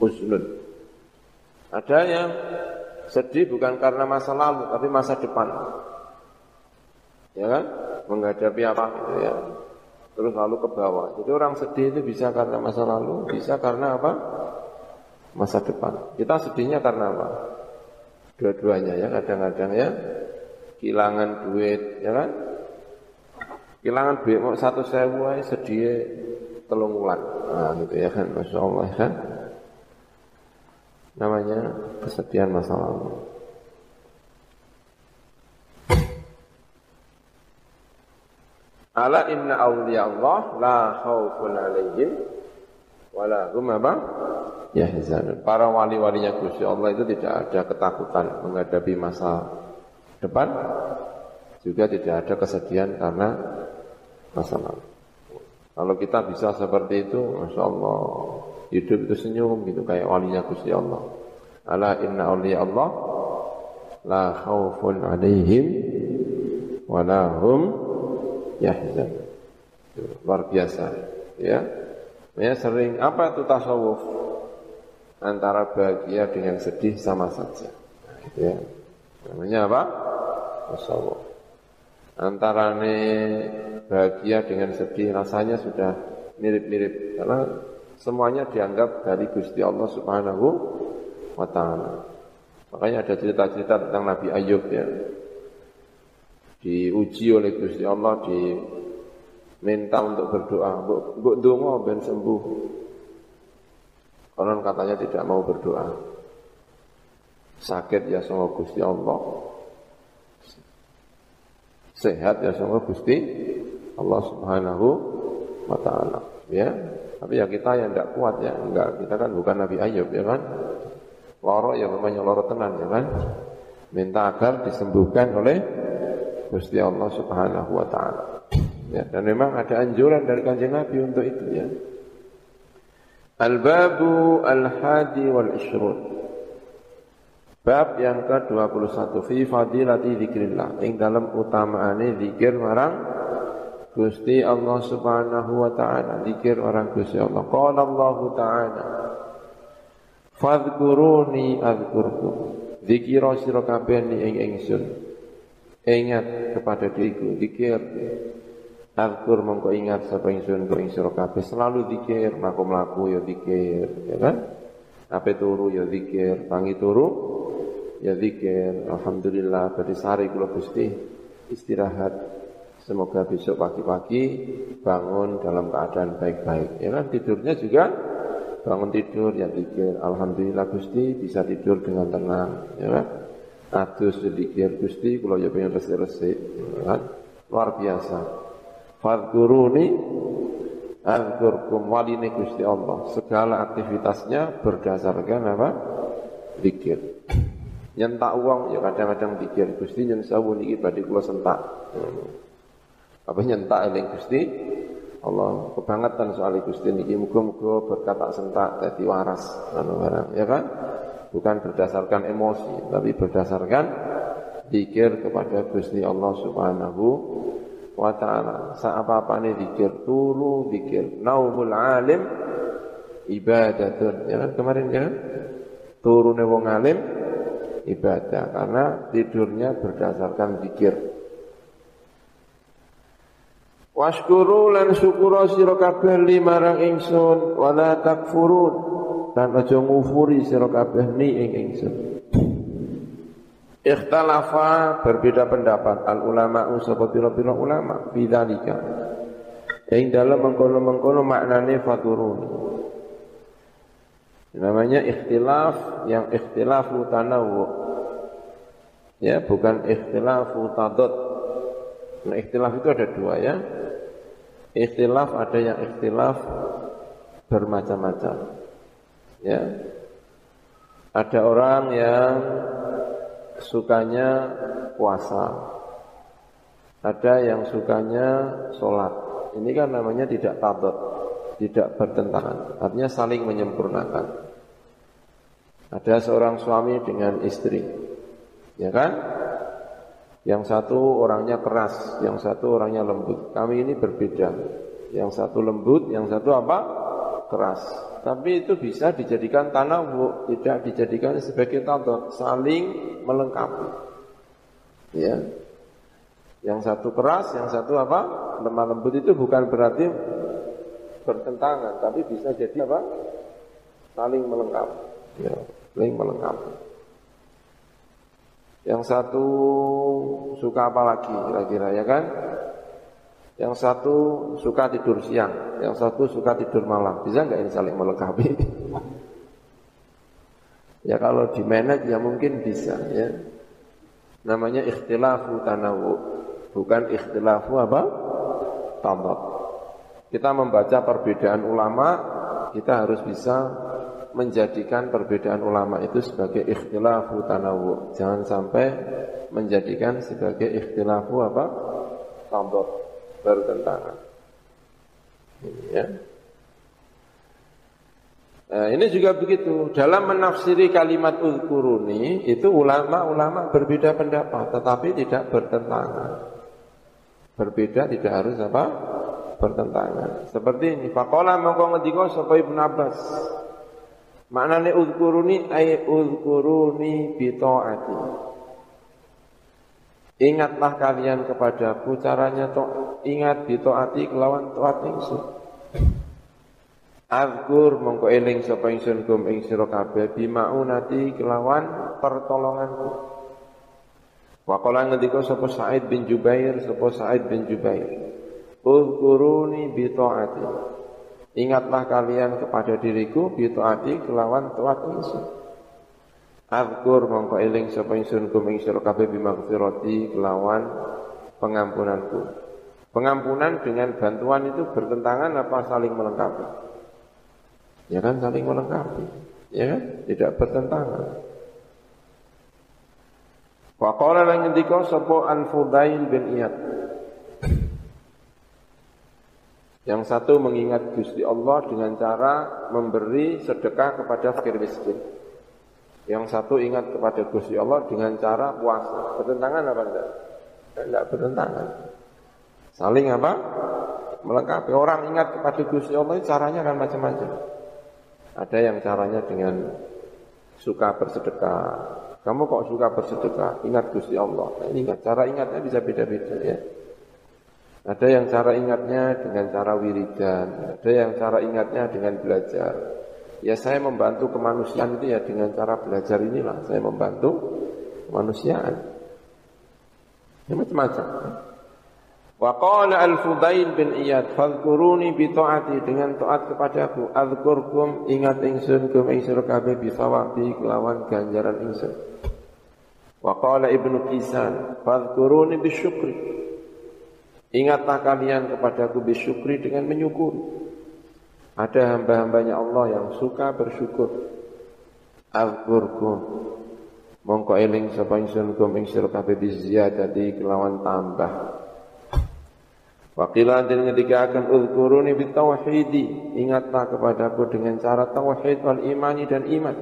husnun. Ada yang sedih bukan karena masa lalu tapi masa depan. Ya kan? Menghadapi apa gitu ya. Terus lalu ke bawah. Jadi orang sedih itu bisa karena masa lalu, bisa karena apa? Masa depan. Kita sedihnya karena apa? Dua-duanya ya kadang-kadang ya. Kehilangan duit, ya kan? Kehilangan duit mau satu sewu sedih telung wulan. Nah, gitu ya kan, masya Allah ya kan. Namanya kesedihan masa lalu. Ala inna awliya Allah la khawfun alaihim wala hum apa? Yahzanun. Para wali-walinya Gusti Allah itu tidak ada ketakutan menghadapi masa depan, juga tidak ada kesedihan karena masa lalu. Kalau kita bisa seperti itu, Masya Allah, hidup itu senyum gitu, kayak walinya Gusti Allah. Ala inna awliya Allah, la khawfun alaihim, wala hum yahzan. Luar biasa, ya. Ya sering apa itu tasawuf? Antara bahagia dengan sedih sama saja. Ya. Namanya apa? Tasawuf. Antara bahagia dengan sedih rasanya sudah mirip-mirip karena semuanya dianggap dari Gusti Allah Subhanahu wa taala. Makanya ada cerita-cerita tentang Nabi Ayub ya. Diuji oleh Gusti Allah di minta untuk berdoa, mbok donga ben sembuh. Konon katanya tidak mau berdoa. Sakit ya sama Gusti Allah. Sehat ya sama Gusti Allah Subhanahu wa taala. Ya. Tapi ya kita yang tidak kuat ya, enggak. Kita kan bukan Nabi Ayub ya kan. Loro ya namanya loro tenan ya kan. Minta agar disembuhkan oleh Gusti Allah Subhanahu wa taala. Ya, dan memang ada anjuran dari kanjeng Nabi untuk itu ya. Al-babu al-hadi wal ishrun. Bab yang ke-21 fi fadilati dzikrillah. Ing dalam utamaane zikir marang Gusti Allah Subhanahu wa taala. Zikir marang Gusti Allah. Qala Allah taala. Fadhkuruni adzkurkum. Zikira sira kabeh ing ingsun. Ingat kepada diriku, zikir. Alkur mongko ingat sapa ingsun kok ing sira kabeh selalu zikir, mlaku-mlaku ya zikir, ya kan? Ape turu ya zikir, tangi turu ya zikir. Alhamdulillah berarti sari kula Gusti istirahat. Semoga besok pagi-pagi bangun dalam keadaan baik-baik. Ya kan tidurnya juga bangun tidur ya zikir. Alhamdulillah Gusti bisa tidur dengan tenang, ya kan? Adus sedikit Gusti kula ya pengen resik-resik, ya kan? Luar biasa. Fadkuruni Azkurkum waline Gusti Allah. Segala aktivitasnya berdasarkan apa? Zikir. Nyentak uang ya kadang-kadang zikir. Gusti nyen sawu niki badhe kula sentak. Hmm. Apa nyentak eling Gusti Allah? Kebangetan soal Gusti niki. Muga-muga berkata sentak dadi waras. Anu ya kan? Bukan berdasarkan emosi tapi berdasarkan zikir kepada Gusti Allah Subhanahu wa ta'ala apa-apane zikir turu zikir. Naumul alim ibadatun. Ya kan kemarin ya kan? Turune wong alim ibadah. Karena tidurnya berdasarkan zikir. Washkuru lan syukura sira kabeh limarang ingsun wala takfurun. Dan aja ngufuri sira kabeh ni ing ingsun Ikhtalafa berbeda pendapat al ulama usapa pira-pira ulama bidzalika. Yang dalam mengkono-mengkono maknane faturun. Namanya ikhtilaf yang ikhtilafu tanawu. Ya, bukan ikhtilafu tadad. Nah, ikhtilaf itu ada dua ya. Ikhtilaf ada yang ikhtilaf bermacam-macam. Ya. Ada orang yang sukanya puasa. Ada yang sukanya sholat. Ini kan namanya tidak tabat, tidak bertentangan. Artinya saling menyempurnakan. Ada seorang suami dengan istri. Ya kan? Yang satu orangnya keras, yang satu orangnya lembut. Kami ini berbeda. Yang satu lembut, yang satu apa? Keras. Tapi itu bisa dijadikan tanah, tidak dijadikan sebagai tadot, saling melengkapi. Ya. Yang satu keras, yang satu apa? Lemah lembut itu bukan berarti bertentangan, tapi bisa jadi apa? Saling melengkapi. Ya, saling melengkapi. Yang satu suka apa lagi kira-kira ya kan? Yang satu suka tidur siang, yang satu suka tidur malam. Bisa nggak ini saling melengkapi? ya kalau di manage ya mungkin bisa ya. Namanya ikhtilafu tanawu, bukan ikhtilafu apa? Tamat. Kita membaca perbedaan ulama, kita harus bisa menjadikan perbedaan ulama itu sebagai ikhtilafu tanawu. Jangan sampai menjadikan sebagai ikhtilafu apa? Tamat bertentangan. Ini ya. Nah, ini juga begitu. Dalam menafsiri kalimat uzkuruni itu ulama-ulama berbeda pendapat, tetapi tidak bertentangan. Berbeda tidak harus apa? Bertentangan. Seperti ini. Faqala mongko ngendika sapa Ibnu Abbas. Maknane uzkuruni ay uzkuruni bi taati. Ingatlah kalian kepadaku caranya to ingat ditoati kelawan toat ingsun. Azkur mongko eling sapa ingsun kum ing sira kabeh bimaunati kelawan pertolonganku. Wa qala ngendika sapa Sa'id bin Jubair sapa Sa'id bin Jubair. Uzkuruni bi taati. Ingatlah kalian kepada diriku bi taati kelawan toat ingsun. Azkur mongko eling sapa ingsun kum ing sira kabeh bimaghfirati kelawan pengampunanku. Pengampunan dengan bantuan itu bertentangan apa saling melengkapi? Ya kan saling melengkapi. Ya kan? Tidak bertentangan. Wa qala lan ngendika sapa An Fudail bin Iyad. Yang satu mengingat Gusti Allah dengan cara memberi sedekah kepada fakir miskin. Yang satu ingat kepada Gusti Allah dengan cara puasa. Bertentangan apa enggak? Enggak bertentangan. Saling apa? Melengkapi. Orang ingat kepada Gusti Allah caranya kan macam-macam. Ada yang caranya dengan suka bersedekah. Kamu kok suka bersedekah? Ingat Gusti Allah. Nah, ingat. Cara ingatnya bisa beda-beda ya. Ada yang cara ingatnya dengan cara wiridan. Ada yang cara ingatnya dengan belajar. Ya saya membantu kemanusiaan itu ya dengan cara belajar inilah saya membantu kemanusiaan. Ya macam-macam. Wa qala al-Fudail bin Iyad fadhkuruni bi taati dengan taat kepadaku azkurkum ingat ingsun kum ing sira kabeh bi sawabi kelawan ganjaran ingsun. Wa qala Ibnu Kisan fadhkuruni bi syukri Ingatlah kalian kepadaku bi syukri dengan menyukuri. Ada hamba-hambanya Allah yang suka bersyukur. Azkurkum. Mongko eling sapa ingsun kum ing sira kabeh kelawan tambah. Wakilan dan ketika akan uzkuruni bitauhidi Ingatlah kepadaku dengan cara tauhid wal imani dan iman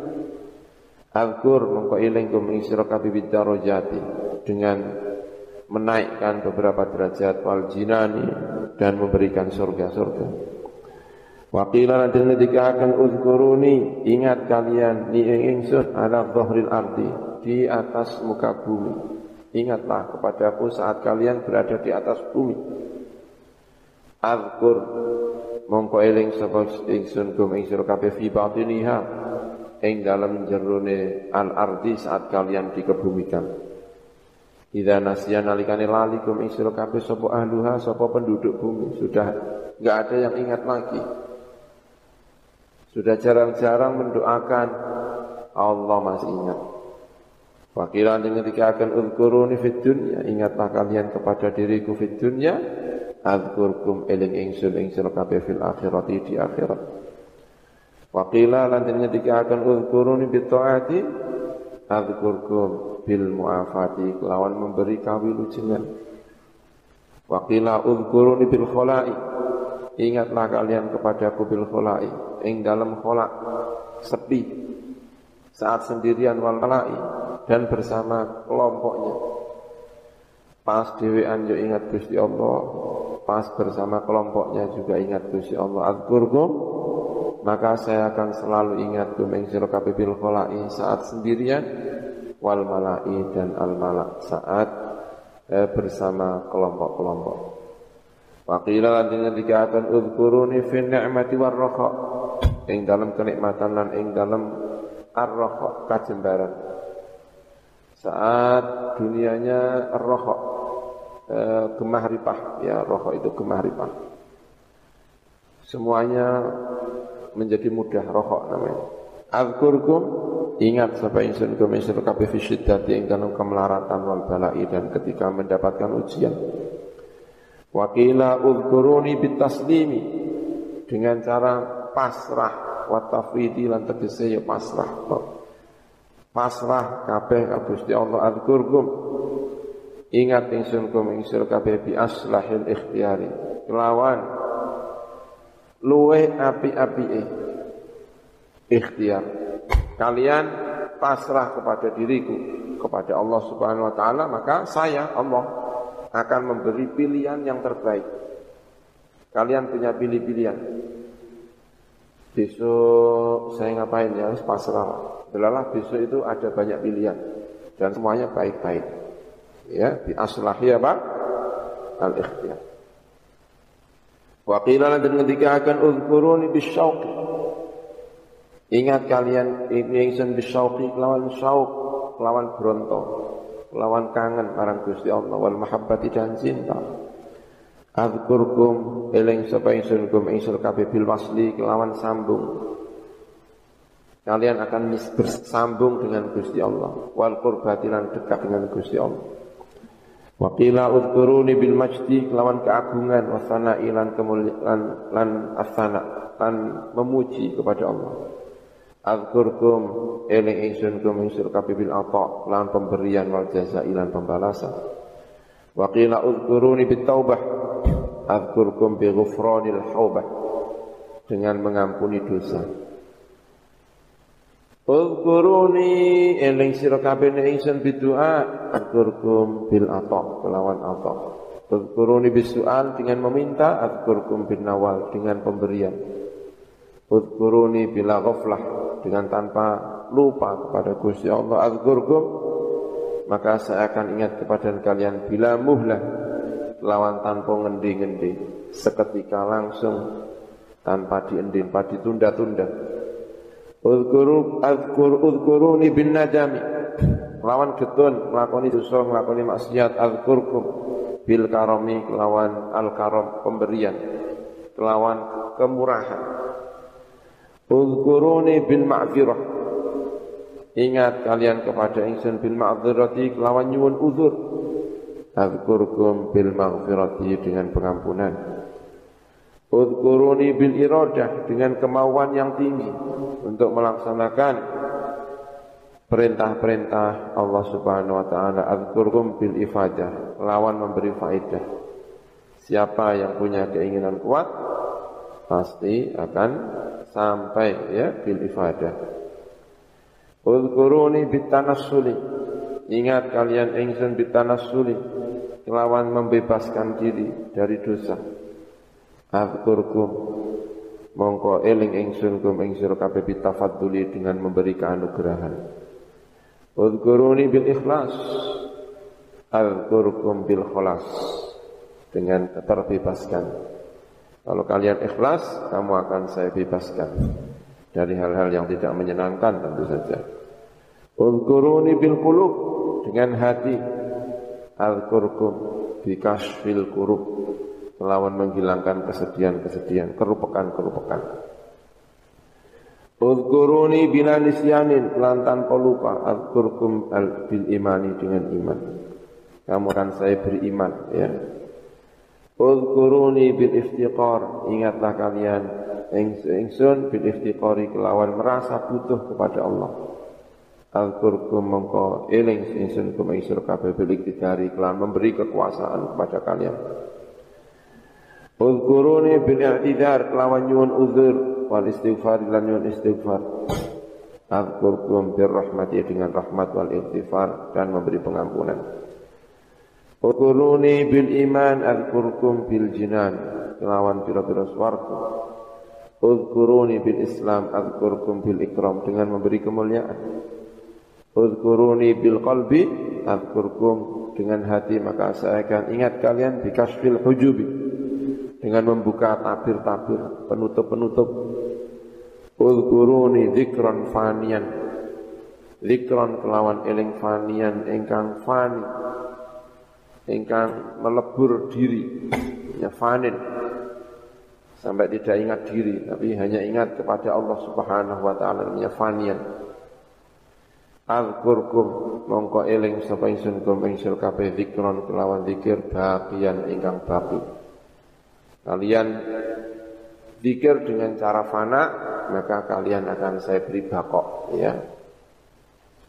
mongko eling kum ing sira kabeh bidarajati dengan menaikkan beberapa derajat wal jinani dan memberikan surga-surga. Wakila nanti ketika akan uzkuruni ingat kalian ni ingsun ala dhahril ardi di atas muka bumi. Ingatlah kepadaku saat kalian berada di atas bumi. Azkur mongko eling sapa ingsun kum ing sira kabeh fi batiniha ing dalam jerone al ardi saat kalian dikebumikan. Idza nasiya nalikane lali kum ing sira kabeh sapa ahluha sapa penduduk bumi sudah enggak ada yang ingat lagi sudah jarang-jarang mendoakan Allah masih ingat. Wakilan ketika akan uzkuruni fid dunya, ingatlah kalian kepada diriku fid dunya, azkurkum eling ingsun ingsun kabeh fil akhirati di akhirat. Wakila lan ketika akan uzkuruni bit taati, bil muafati kelawan memberi kawilujengan. Wakila uzkuruni bil khala'i, ingatlah kalian kepadaku bil khala'i ing dalam kholak sepi saat sendirian wal malai dan bersama kelompoknya. Pas dewean yo ingat Gusti Allah, pas bersama kelompoknya juga ingat Gusti Allah. Azkurkum maka saya akan selalu ingat kum sira bil kholai saat sendirian wal malai dan al malak saat eh, bersama kelompok-kelompok. Waqila lan dikatakan udhkuruni fi ni'mati war raha ing dalam kenikmatan lan ing dalam ar-raha kajembaran. Saat dunianya ar-raha eh, gemah ripah ya raha itu gemah ripah. Semuanya menjadi mudah rokok namanya. Azkurkum ingat sapa ingsun kum ingsun kabeh fi syiddati ing dalam kemelaratan wal balai dan ketika mendapatkan ujian. Wakila uzkuruni bitaslimi. Dengan cara pasrah wa tafwidi lan tegese ya pasrah. Pasrah kabeh Gusti Allah azkurkum ingat ingsun kum ingsun kabeh bi aslahil ikhtiyari. Kelawan. Luwe api-api ikhtiar. Kalian pasrah kepada diriku, kepada Allah Subhanahu wa taala, maka saya Allah akan memberi pilihan yang terbaik. Kalian punya pilih-pilihan. Besok saya ngapain ya? Pasrah. Delalah besok itu ada banyak pilihan dan semuanya baik-baik. Ya, di aslahi apa? Al-ikhtiyar. Wa dan ketika akan uzkuruni bisyauqi. Ingat kalian ingsun bisyauqi lawan syauq, lawan bronto, lawan kangen marang Gusti Allah wal mahabbati dan cinta. Azkurkum eling sapa ingsun kum ingsun kabeh bil wasli kelawan sambung. Kalian akan bersambung dengan Gusti Allah wal qurbatilan dekat dengan Gusti Allah. Wa qila udhkuruni bil majdi kelawan keagungan wa sana'i lan kemuliaan lan asana lan memuji kepada Allah. Azkurkum eling ingsun kum ingsun kabeh bil lan pemberian wal jazaa lan pembalasan. Wa qila udhkuruni bit taubah azkurkum bi ghufranil haubah dengan mengampuni dosa. Uzkuruni eling sira kabeh ingsun bidua azkurkum bil ata kelawan ata. Uzkuruni bisual dengan meminta azkurkum bin nawal dengan pemberian. Uzkuruni bila ghaflah dengan tanpa lupa kepada Gusti Allah azkurkum maka saya akan ingat kepada kalian bila muhlah lawan tanpa ngendi-ngendi seketika langsung tanpa diendin, tanpa ditunda-tunda Uzkuru azkur uzkuruni bin najami. Lawan getun nglakoni dosa, nglakoni maksiat azkurkum bil karami kelawan al karam pemberian. Kelawan kemurahan. Uzkuruni bil ma'firah. Ingat kalian kepada ingsun bil ma'dzirati kelawan nyuwun uzur. Azkurkum bil maghfirati dengan pengampunan. Udkuruni bil iradah dengan kemauan yang tinggi untuk melaksanakan perintah-perintah Allah Subhanahu wa taala. Adzkurkum bil ifadah, lawan memberi faedah. Siapa yang punya keinginan kuat pasti akan sampai ya bil ifadah. Udkuruni bit tanassuli. Ingat kalian ingsun bit tanassuli, lawan membebaskan diri dari dosa. Azkurkum mongko eling ingsun kum ing sira kabeh dengan memberi keanugerahan. Uzkuruni bil ikhlas. Azkurkum bil khalas dengan terbebaskan. Kalau kalian ikhlas, kamu akan saya bebaskan dari hal-hal yang tidak menyenangkan tentu saja. Uzkuruni bil qulub dengan hati. Azkurkum bi kasfil kurub melawan menghilangkan kesedihan-kesedihan, kerupekan-kerupekan. Udhkuruni bila nisyanin lantan lupa Adhkurkum al bil imani dengan iman Kamu akan saya beriman ya Udhkuruni bil iftiqar Ingatlah kalian Ingsun bil iftiqari kelawan merasa butuh kepada Allah Al-Qurkum mongko eling ingsun kum ingsun kabeh bil iktidari kelawan memberi kekuasaan kepada kalian Uzkuruni bil i'tidar kelawan nyuwun uzur wal istighfar lan nyuwun istighfar. Azkurkum birrahmati dengan rahmat wal ightifar dan memberi pengampunan. Ukuruni bil iman azkurkum bil jinan. Kelawan pira-pira swarga. Uzkuruni bil Islam azkurkum bil ikram. Dengan memberi kemuliaan. Uzkuruni bil qalbi azkurkum dengan hati. Maka saya akan ingat kalian bi kasfil hujubi. Dengan membuka tabir-tabir penutup-penutup. Udhkuruni zikron fanian. Zikron kelawan eling fanian Engkang fani Engkang melebur diri. Ya fanin. Sampai tidak ingat diri Tapi hanya ingat kepada Allah subhanahu wa ta'ala Namanya fanian. Al-Qurkum mongko eling sapa ingsun kum ingsun kabeh zikron kelawan zikir bagian ingkang baki. Kalian zikir dengan cara fana maka kalian akan saya beri bakok ya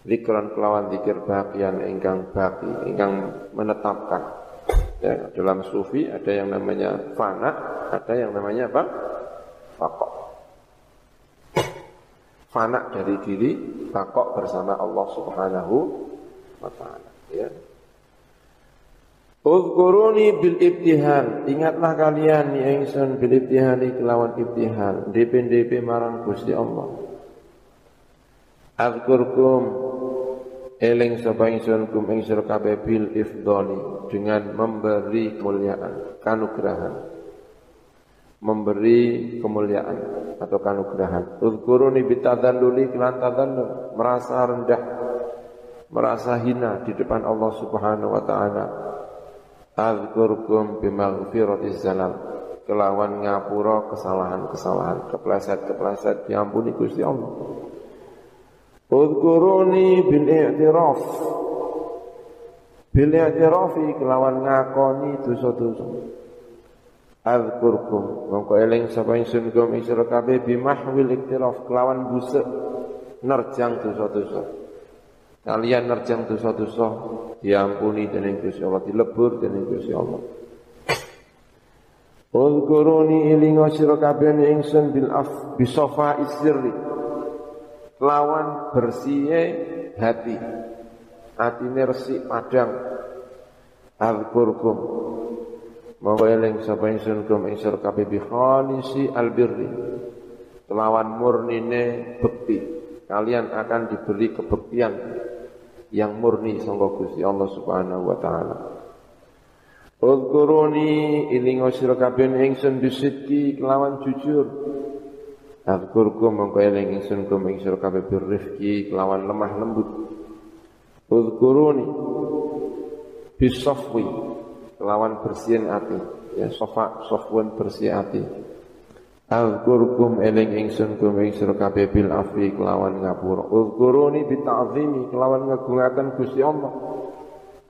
Zikran kelawan zikir bagian ingkang baki ingkang menetapkan ya, dalam sufi ada yang namanya fana ada yang namanya apa bakok fana dari diri bakok bersama Allah subhanahu wa ta'ala ya Uzkuruni bil ibtihal. Ingatlah kalian ni ingsun bil ibtihali kelawan ibtihal. DP-DP marang Gusti Allah. Azkurkum eling sapa ingsun kum ing sira kabeh bil ifdali dengan memberi kemuliaan, kanugrahan. Memberi kemuliaan atau kanugrahan. Uzkuruni bitadzalluli kelan tadzallul, merasa rendah, merasa hina di depan Allah Subhanahu wa taala Azkurkum bimaghfiratiz zalal kelawan ngapura kesalahan-kesalahan, kepleset-kepleset diampuni Gusti Allah. Udkuruni bil i'tiraf bil i'tirafi kelawan ngakoni dosa-dosa. Azkurkum mongko eling sapa ingsun kum ing sira kabeh bimahwil iktiraf kelawan busuk nerjang dosa-dosa. Kalian nerjang dosa-dosa diampuni dening Gusti Allah, dilebur dening Gusti Allah. Ulkuruni ilingo sira ingsun bil af bisofa isirri. Lawan bersihe hati. Atine resik padang. Azkurkum. Monggo eling sapa ingsun kum ing sira kabeh bi albirri. Kelawan murnine bekti. Kalian akan diberi kebektian yang murni sangka Gusti Allah Subhanahu wa taala. Udhkuruni ilingo sira kabeh ingsun bisidki kelawan jujur. Azkurkum mongko eling ingsun kum ing sira kabeh kelawan lemah lembut. Udhkuruni bisafwi kelawan bersihin ati. Ya sofa sofwan bersih ati. Azkurkum eling ingsun kum ing sira kabeh bil afi kelawan ngapura. Uzkuruni bi ta'zimi kelawan ngagungaken Gusti Allah.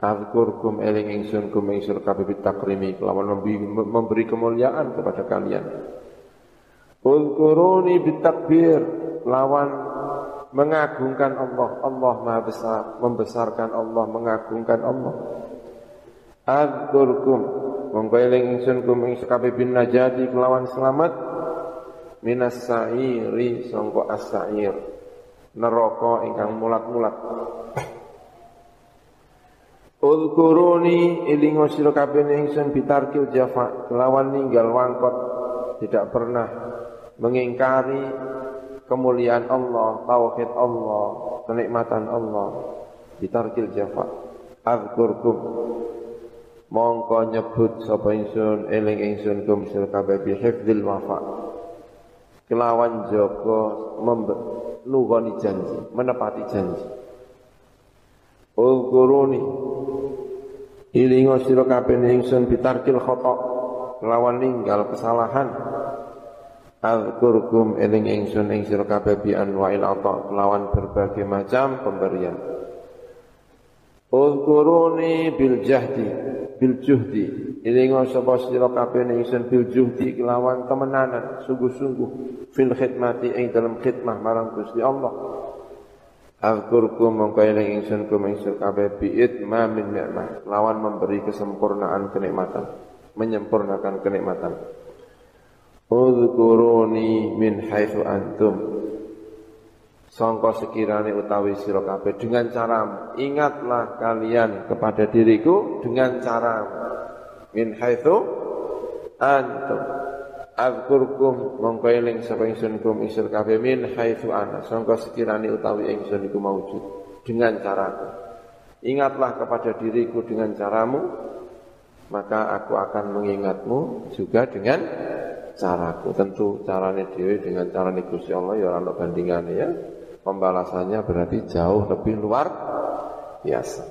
Azkurkum eling ingsun kum ing sira kabeh bi takrimi kelawan memberi kemuliaan kepada kalian. Uzkuruni bi takbir kelawan mengagungkan Allah. Allah Maha Besar, membesarkan Allah, mengagungkan Allah. Azkurkum mongko eling ingsun kum ing kabeh bin najati kelawan selamat minas sa'iri sangka as-sa'ir neraka ingkang mulat-mulat Ulkuruni ilingo ingsun bitarkil jafa lawan ninggal wangkot tidak pernah mengingkari kemuliaan Allah, tauhid Allah, kenikmatan Allah. Bitarkil jafa. Azkurkum mongko nyebut sapa ingsun eling ingsun kum sira kabeh bi hifdzil wafa. Kelawan joko nugoni janji, menepati janji. Ulkuruni ilingo sira kabeh ingsun bitarkil khata kelawan ninggal kesalahan. Azkurkum eling ingsun ing sira kabeh bi anwa'il ata kelawan berbagai macam pemberian. Ulkuruni bil jahdi bil juhdi Ilingo sapa sira kabeh ingsun bil juhdi kelawan kemenanan sungguh-sungguh fil khidmati ing dalam khidmah marang Gusti Allah. Azkurkum mongko eling ingsun kum ingsun kabeh bi itmamin nikmah lawan memberi kesempurnaan kenikmatan, menyempurnakan kenikmatan. Udhkuruni min haitsu antum. sangka sekirane utawi sira dengan cara ingatlah kalian kepada diriku dengan cara min haitsu antum. Azkurkum mongko eling sapa ingsun isir kabeh. Min haitsu ana sangka sekirane utawi ingsun iku dengan caraku ingatlah kepada diriku dengan caramu maka aku akan mengingatmu juga dengan caraku tentu carane dewi dengan carane Gusti Allah ya ora bandingane ya pembalasannya berarti jauh lebih luar biasa.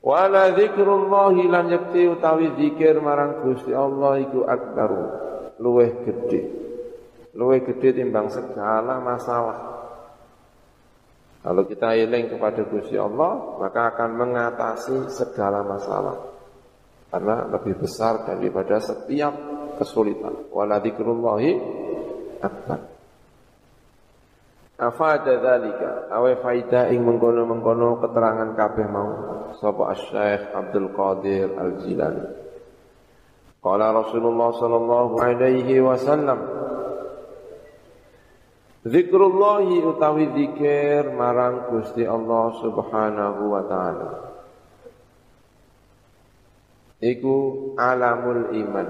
Wala zikrullahi lan yakti utawi zikir marang Gusti Allah iku akbaru, luweh gede. Luweh gede timbang segala masalah. Kalau kita eling kepada Gusti Allah, maka akan mengatasi segala masalah. Karena lebih besar daripada setiap kesulitan. Wala zikrullahi akbar. Afada dzalika awe faida ing mengkono-mengkono keterangan kabeh mau sapa Asy-Syaikh Abdul Qadir Al-Jilani. Qala Rasulullah sallallahu alaihi wasallam Zikrullahi utawi zikir marang Gusti Allah Subhanahu wa taala. Iku alamul iman.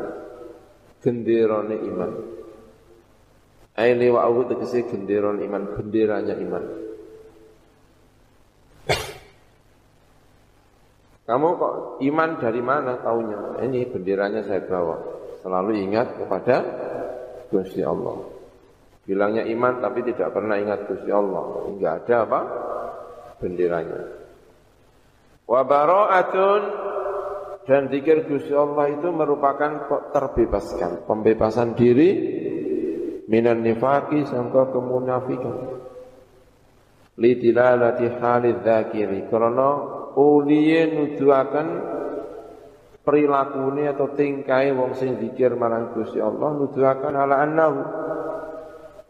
Genderane iman. Wa aku tegesi genderon iman, benderanya iman. Kamu kok iman dari mana taunya? Ini benderanya saya bawa. Selalu ingat kepada Gusti Allah. Bilangnya iman tapi tidak pernah ingat Gusti Allah. Enggak ada apa? Benderanya. Wa bara'atun dan zikir Gusti Allah itu merupakan terbebaskan, pembebasan diri minan nifaki sangka kemunafikan. Li dilalati halid dzakiri. Karena uliye nuduhaken perilakune atau tingkai wong sing zikir marang Gusti Allah nuduhaken ala annahu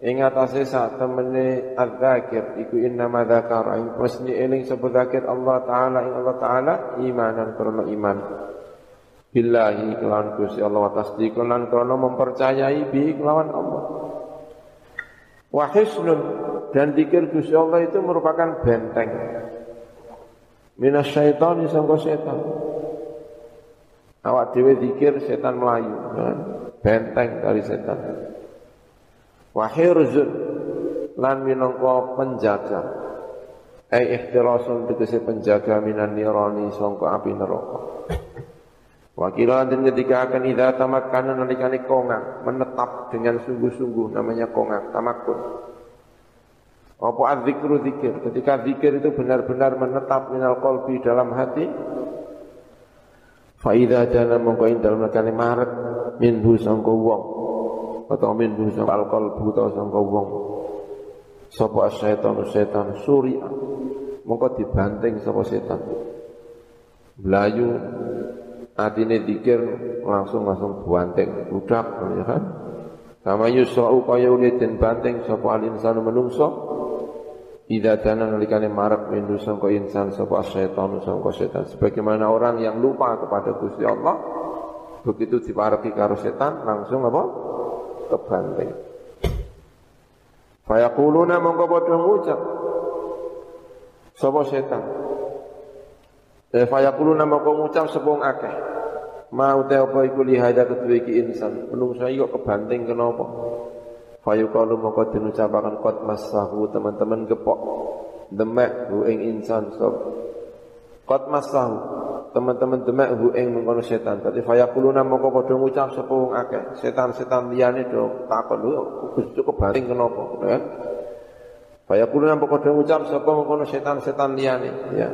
ing atase sak temene adzakir iku inna ma dzakara ing mesni eling sebut zakir Allah taala ing Allah taala imanan karena iman billahi kelawan Gusti Allah wa tasdiqan lan karena mempercayai bi kelawan Allah Wahisnun dan dikir Gusti Allah itu merupakan benteng. Minas syaitan sangka setan. Awak dewe dikir setan melayu, kan? benteng dari setan. Wahirzun lan minangka penjaga. Ai ihtirasun tegese penjaga minan nirani sangka api neraka. Wakilan dan ketika akan idha tamakkana nalikani kongang, menetap dengan sungguh-sungguh namanya kongang, tamakun. Apa adzikru zikir, ketika zikir itu benar-benar menetap minal kolbi dalam hati, Fa'idha dana mongkoin dalam nakani maret minhu sangka wong atau minhu sangka al-qalbu atau sangka wong. Sapa syaitan setan surya mongko dibanting sapa setan belayu atine dikir langsung langsung buanting budak ya kan? Kama yusra'u kaya den banting sapa al insanu menungso. Ida dana nalikane marak mindu sangka insan sapa setan sangka setan sebagaimana orang yang lupa kepada Gusti Allah begitu dipareki karo setan langsung apa kebanting. Fayaquluna mongko padha ngucap. Sapa setan? Eh fayaquluna mongko ngucap sepung akeh? Mau te apa iku lihada kedua iki insan? Menungso kok kebanting kenapa? Fayuqalu mongko dinucapaken qad masahu teman-teman gepok. Demek hu ing insan sob Qad masahu teman-teman demek hu ing mengkono setan dadi fayaquluna mongko padha ngucap sepung akeh setan-setan liyane do takon lho cukup kebanting kenapa ya Fayaquluna mongko padha ngucap sapa mengkono setan-setan liyane ya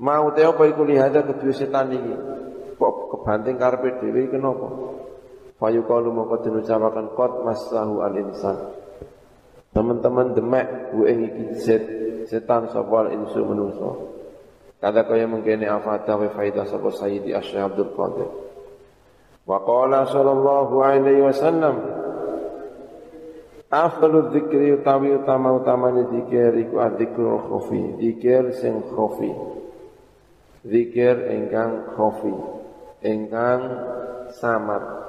Mau te apa iku lihada kedua setan iki kok kebanting karepe dhewe kenapa? Fayuqalu mongko dinucapaken qad masahu al insan. Teman-teman demek bu ing iki set setan sapa insu menungso. Kata kaya mengkene afata wa faidah sapa Sayyidi Asy Abdul Qadir. Wa qala sallallahu alaihi wasallam Afdalu dzikri utawi utama-utamane zikir iku adzikru khafi, zikir sing khafi. Zikir ingkang khafi, ingkang samar.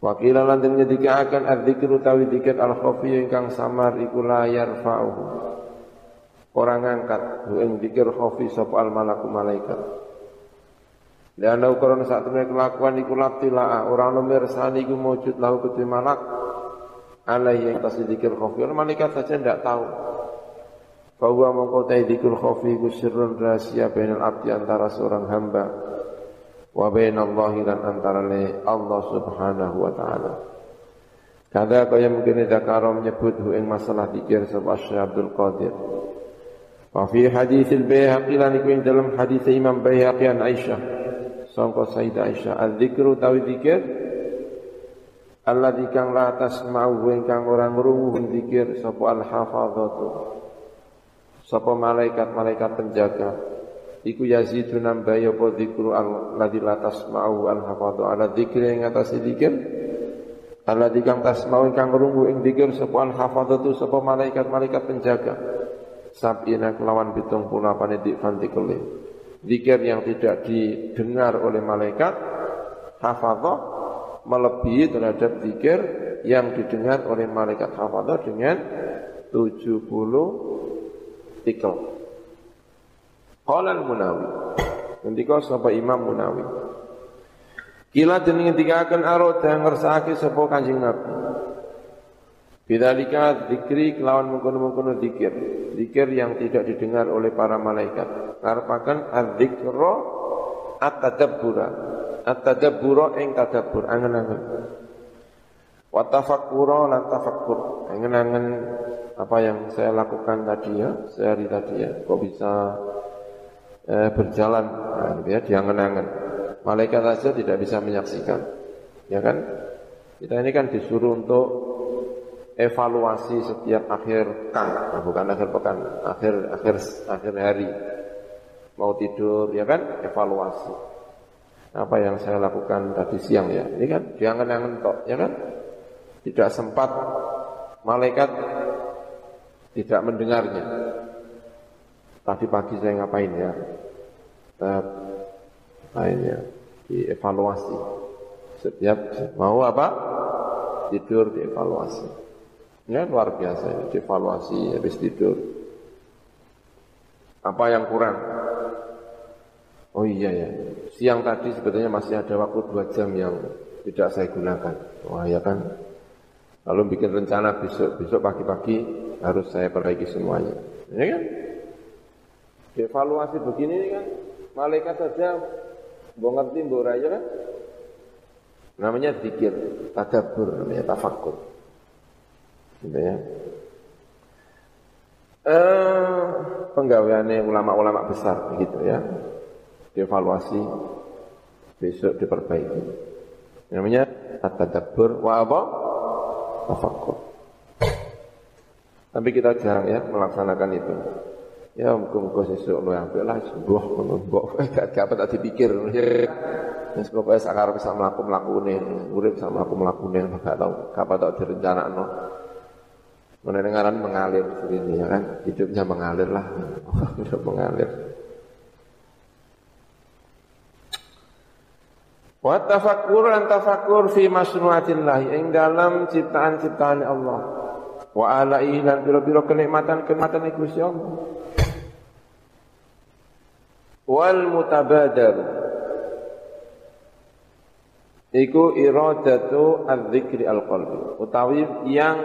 Wakila lan den akan adzikru tawi dikir al khafi ingkang samar iku la yarfa'uhu. Orang ngangkat hu ing dikir khafi sapa al malaku malaikat. Liana ukuran saat ini kelakuan iku laptilaa orang nomor sani iku mewujud lahu kedua malak alaihi yang tasih dikir khafi. Orang malaikat saja tidak tahu. Bahwa mengkau dikir khafi iku sirrun rahasia bainal abdi antara seorang hamba wa bainallahi lan antara Allah Subhanahu wa taala. Kada kaya mungkin zakaro menyebut hu ing masalah dikir sebab Syekh Abdul Qadir. Wa fi hadis al-Baihaqi lan iku dalam hadis Imam Baihaqi an Aisyah. Sangka Sayyidah Aisyah, al-dzikru tawi dzikir alladzi kang la tasma'u ingkang ora ngrungu dzikir sapa al-hafadzatu. Sapa malaikat-malaikat penjaga. Iku yazidu nambahi apa zikru alladzi la tasma'u al hafadhu ala dzikri ing atas zikir alladzi kang tasma'u kang ngrungu ing zikir sapa al hafadhu sapa malaikat-malaikat penjaga sabina kelawan pitung puluh apa dik fantikele zikir yang tidak didengar oleh malaikat hafadhah melebihi terhadap zikir yang didengar oleh malaikat hafadhah dengan 70 tikel Qala al-Munawi. Ngendika sapa Imam Munawi. Kila den ngendikaken arada ngersakake sapa Kanjeng Nabi. Bidzalika dzikri kelawan mengkono-mengkono zikir. Zikir yang tidak didengar oleh para malaikat. Ngarepaken adzikra at-tadabbura. At-tadabbura ing tadabbur angen-angen. Wa tafakkura lan. Angen-angen apa yang saya lakukan tadi ya, sehari tadi ya. Kok bisa eh, berjalan nah, gitu ya diangen-angen. Malaikat saja tidak bisa menyaksikan. Ya kan? Kita ini kan disuruh untuk evaluasi setiap akhir pekan, nah, bukan akhir pekan, akhir akhir akhir hari. Mau tidur ya kan? Evaluasi. Apa yang saya lakukan tadi siang ya. Ini kan diangen-angen tok, ya kan? Tidak sempat malaikat tidak mendengarnya. Tadi pagi saya ngapain ya? Tetap ngapain ya? Dievaluasi. Setiap mau apa? Tidur dievaluasi. Ya luar biasa ini, dievaluasi habis tidur. Apa yang kurang? Oh iya ya, siang tadi sebetulnya masih ada waktu dua jam yang tidak saya gunakan. Wah ya kan, lalu bikin rencana besok besok pagi-pagi harus saya perbaiki semuanya. Ya kan? Evaluasi begini ini kan malaikat saja mau ngerti mbok raya kan? Namanya zikir, tadabbur, namanya tafakkur. Gitu ya. Eh, penggaweannya ulama-ulama besar gitu ya. Dievaluasi besok diperbaiki. Namanya tadabbur wa apa? Tafakkur. Tapi kita jarang ya melaksanakan itu. Ya muga-muga sesuk lu apik lah ngono mbok gak apa tak dipikir. Wis pokoke sakar bisa mlaku-mlakune, urip bisa mlaku-mlakune gak tau kapan tak direncanakno. Mendengaran mengalir ini ya kan, hidupnya mengalir lah, hidup mengalir. Wa tafakkur an tafakkur fi masnuatillah ing dalam ciptaan-ciptaan Allah. Wa alaihi lan biro-biro kenikmatan-kenikmatan Gusti Allah wal mutabadar iku iradatu adzikri al-qalbi utawi yang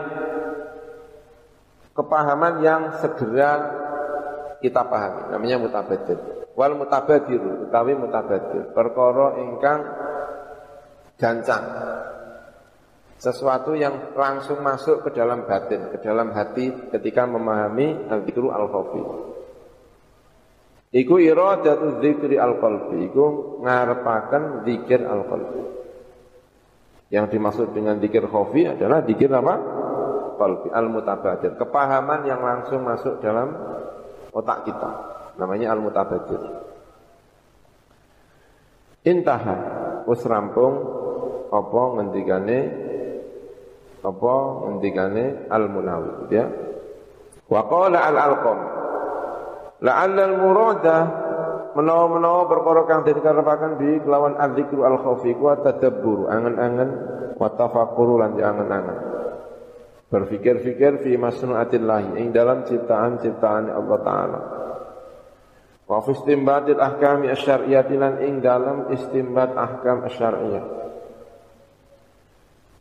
kepahaman yang segera kita pahami namanya mutabadir wal mutabadir utawi mutabadir perkara ingkang gancang sesuatu yang langsung masuk ke dalam batin, ke dalam hati ketika memahami al-zikru al-khafi. Iku iradatu dzikri al-qalbi, iku ngarepaken zikir al-qalbi. Yang dimaksud dengan zikir khafi adalah zikir apa? Qalbi al-mutabadir, kepahaman yang langsung masuk dalam otak kita. Namanya al-mutabadir. Intaha. Wis rampung. Apa ngendikane? Apa ngendikane? al-Munawi ya. Wa qala al-Alqam. La'alla al-murada menawa-menawa perkara kang den bi kelawan adzikru al khaufi ku tadabbur angen-angen wa tafakkuru lan angen-angen berfikir-fikir fi masnuatillah ing dalam ciptaan-ciptaan Allah taala wa fi istinbatil ahkami asy-syar'iyyah lan ing dalam istimbat ahkam asy-syar'iyyah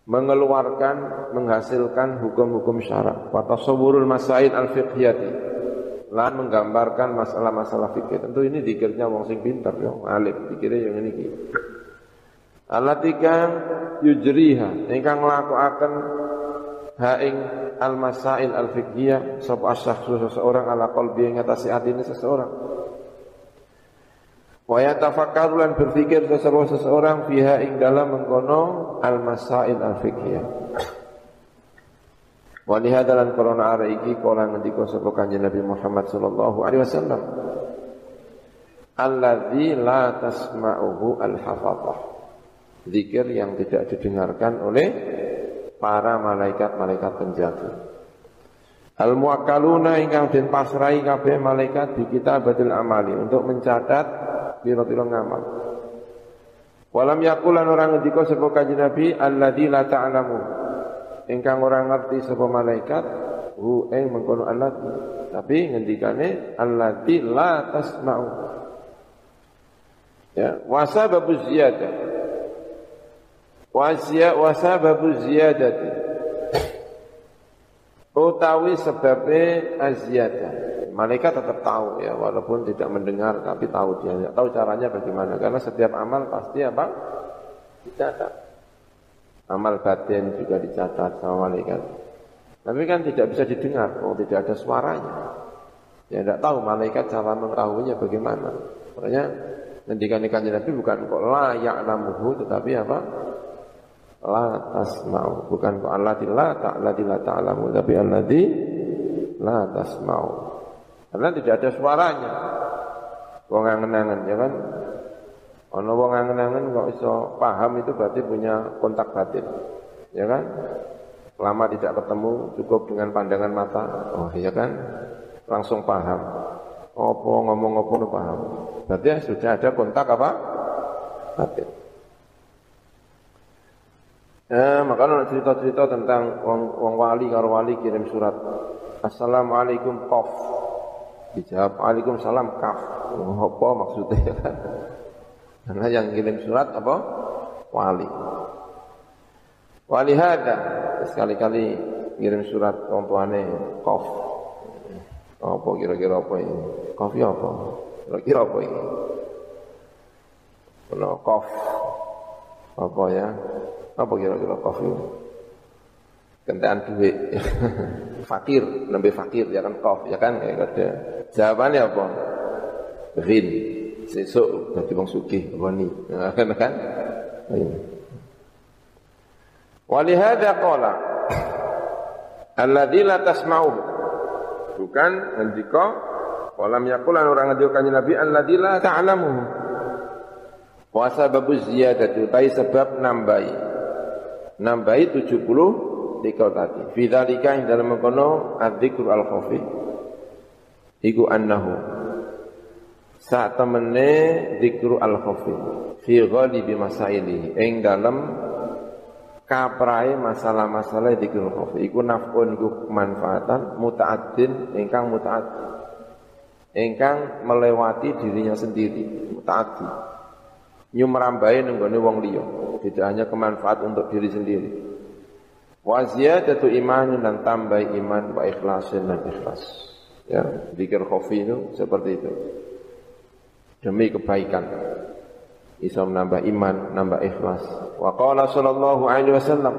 mengeluarkan menghasilkan hukum-hukum syarak wa tasawwurul masail al-fiqhiyati lan menggambarkan masalah-masalah fikih. Tentu ini dikirnya wong sing pinter yo, alim dikire yang ini iki. Alatika yujriha ingkang nglakokaken ha ing al masail al fiqhiyah sapa syakhsu seseorang ala qalbi ing atase atine seseorang. Wa yatafakkaru lan berpikir seseorang seseorang fiha ing dalam mengkono al masail al fiqhiyah. Wa li hadalan korona ara iki kala ngendika sapa kanjeng Nabi Muhammad sallallahu alaihi wasallam. Alladzi la tasma'uhu al-hafadhah. Zikir yang tidak didengarkan oleh para malaikat-malaikat penjaga. Al-muakkaluna ingkang den pasrai kabeh malaikat di kitabatil amali untuk mencatat pira-pira ngamal. Walam yakulan orang ngendika sapa kanjeng Nabi alladzi la ta'lamu ingkang orang ngerti sapa malaikat hu ing mengkono allati tapi ngendikane allati la tasma'u ya wasababu ziyadah wasya wasababu ziyadati utawi sebabnya aziyadah malaikat tetap tahu ya walaupun tidak mendengar tapi tahu dia tahu caranya bagaimana karena setiap amal pasti apa dicatat Amal batin juga dicatat sama malaikat. Tapi kan tidak bisa didengar, oh tidak ada suaranya. Ya tidak tahu malaikat cara mengetahuinya bagaimana. Makanya ngendikan ikan Nabi bukan kok la ya'lamuhu tetapi apa? La tasma'u. Bukan kok Allah la ta'alladzi la ta'lamu tapi alladzi la tasma'u. Karena tidak ada suaranya. Wong angen-angen ya kan Ono wong angen-angen kok iso paham itu berarti punya kontak batin. Ya kan? Lama tidak ketemu cukup dengan pandangan mata. Oh iya kan? Langsung paham. Opo ngomong opo paham. Berarti ya sudah ada kontak apa? Batin. Eh, maka ada cerita-cerita tentang wong, wong wali karo wali kirim surat. Assalamualaikum kof. Dijawab Waalaikumsalam kaf. Oh, apa maksudnya kan? Karena yang kirim surat apa? Wali. Wali hada sekali-kali kirim surat tuane kof. Apa kira-kira apa ini? Kof ya apa? Kira-kira apa ini? Kalau kof apa ya? Apa kira-kira kof? Kentaan duit. fakir, lebih fakir ya kan kof ya kan kayak ada. Jawabannya apa? Rin sesuk dadi wong sugih wani kan kan Walihada qala alladzi la tasma'u bukan ngendika walam yaqulan orang ngendika kanjeng Nabi alladzi la ta'lamu wa sababu ziyadati utai sebab nambahi nambahi 70 dikau tadi. Fi dzalika ing dalam mengkono adzikru al khafi iku annahu saat temene zikru al khafi fi ghalibi masaili. Ing dalem kaprai masalah-masalah zikru khafi iku naf'un iku manfaatan muta'addin ingkang muta'addi ingkang melewati dirinya sendiri. Muta'addi nyumrambai nenggone wong liya tidak hanya kemanfaat untuk diri sendiri wa ziyadatu iman dan tambah iman wa ikhlasin dan ikhlas ya zikir khafi itu seperti itu demi kebaikan. Bisa menambah iman, menambah ikhlas. Wa qala sallallahu alaihi wasallam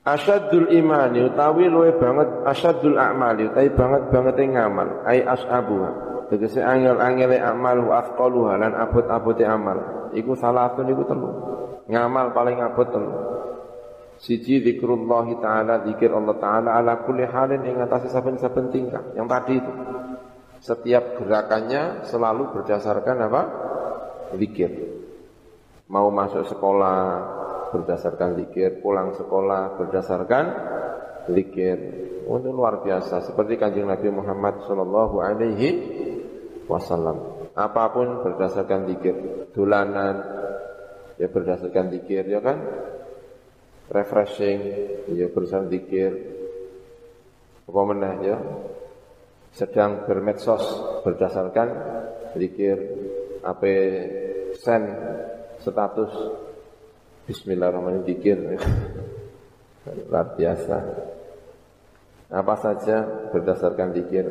Asyadul imani utawi luwe banget asyadul a'mali utawi banget banget ngamal ai ashabuha. Tegese angel-angele amal wa afqaluha lan abot-abote amal. Iku salatun iku telu. Ngamal paling abot telu. Siji zikrullah taala zikir Allah taala ala kulli halin ing atase saben-saben tingkah. Yang tadi itu. Setiap gerakannya selalu berdasarkan apa? Zikir. Mau masuk sekolah berdasarkan zikir, pulang sekolah berdasarkan zikir. Oh, itu luar biasa. Seperti kanjeng Nabi Muhammad Shallallahu Alaihi wasallam. Apa pun berdasarkan zikir, dolanan ya berdasarkan zikir ya kan? Refreshing ya berdasarkan zikir. Apa meneh ya? Sedang bermedsos berdasarkan zikir apa sen status Bismillahirrahmanirrahim. Zikir luar biasa. Apa saja berdasarkan zikir?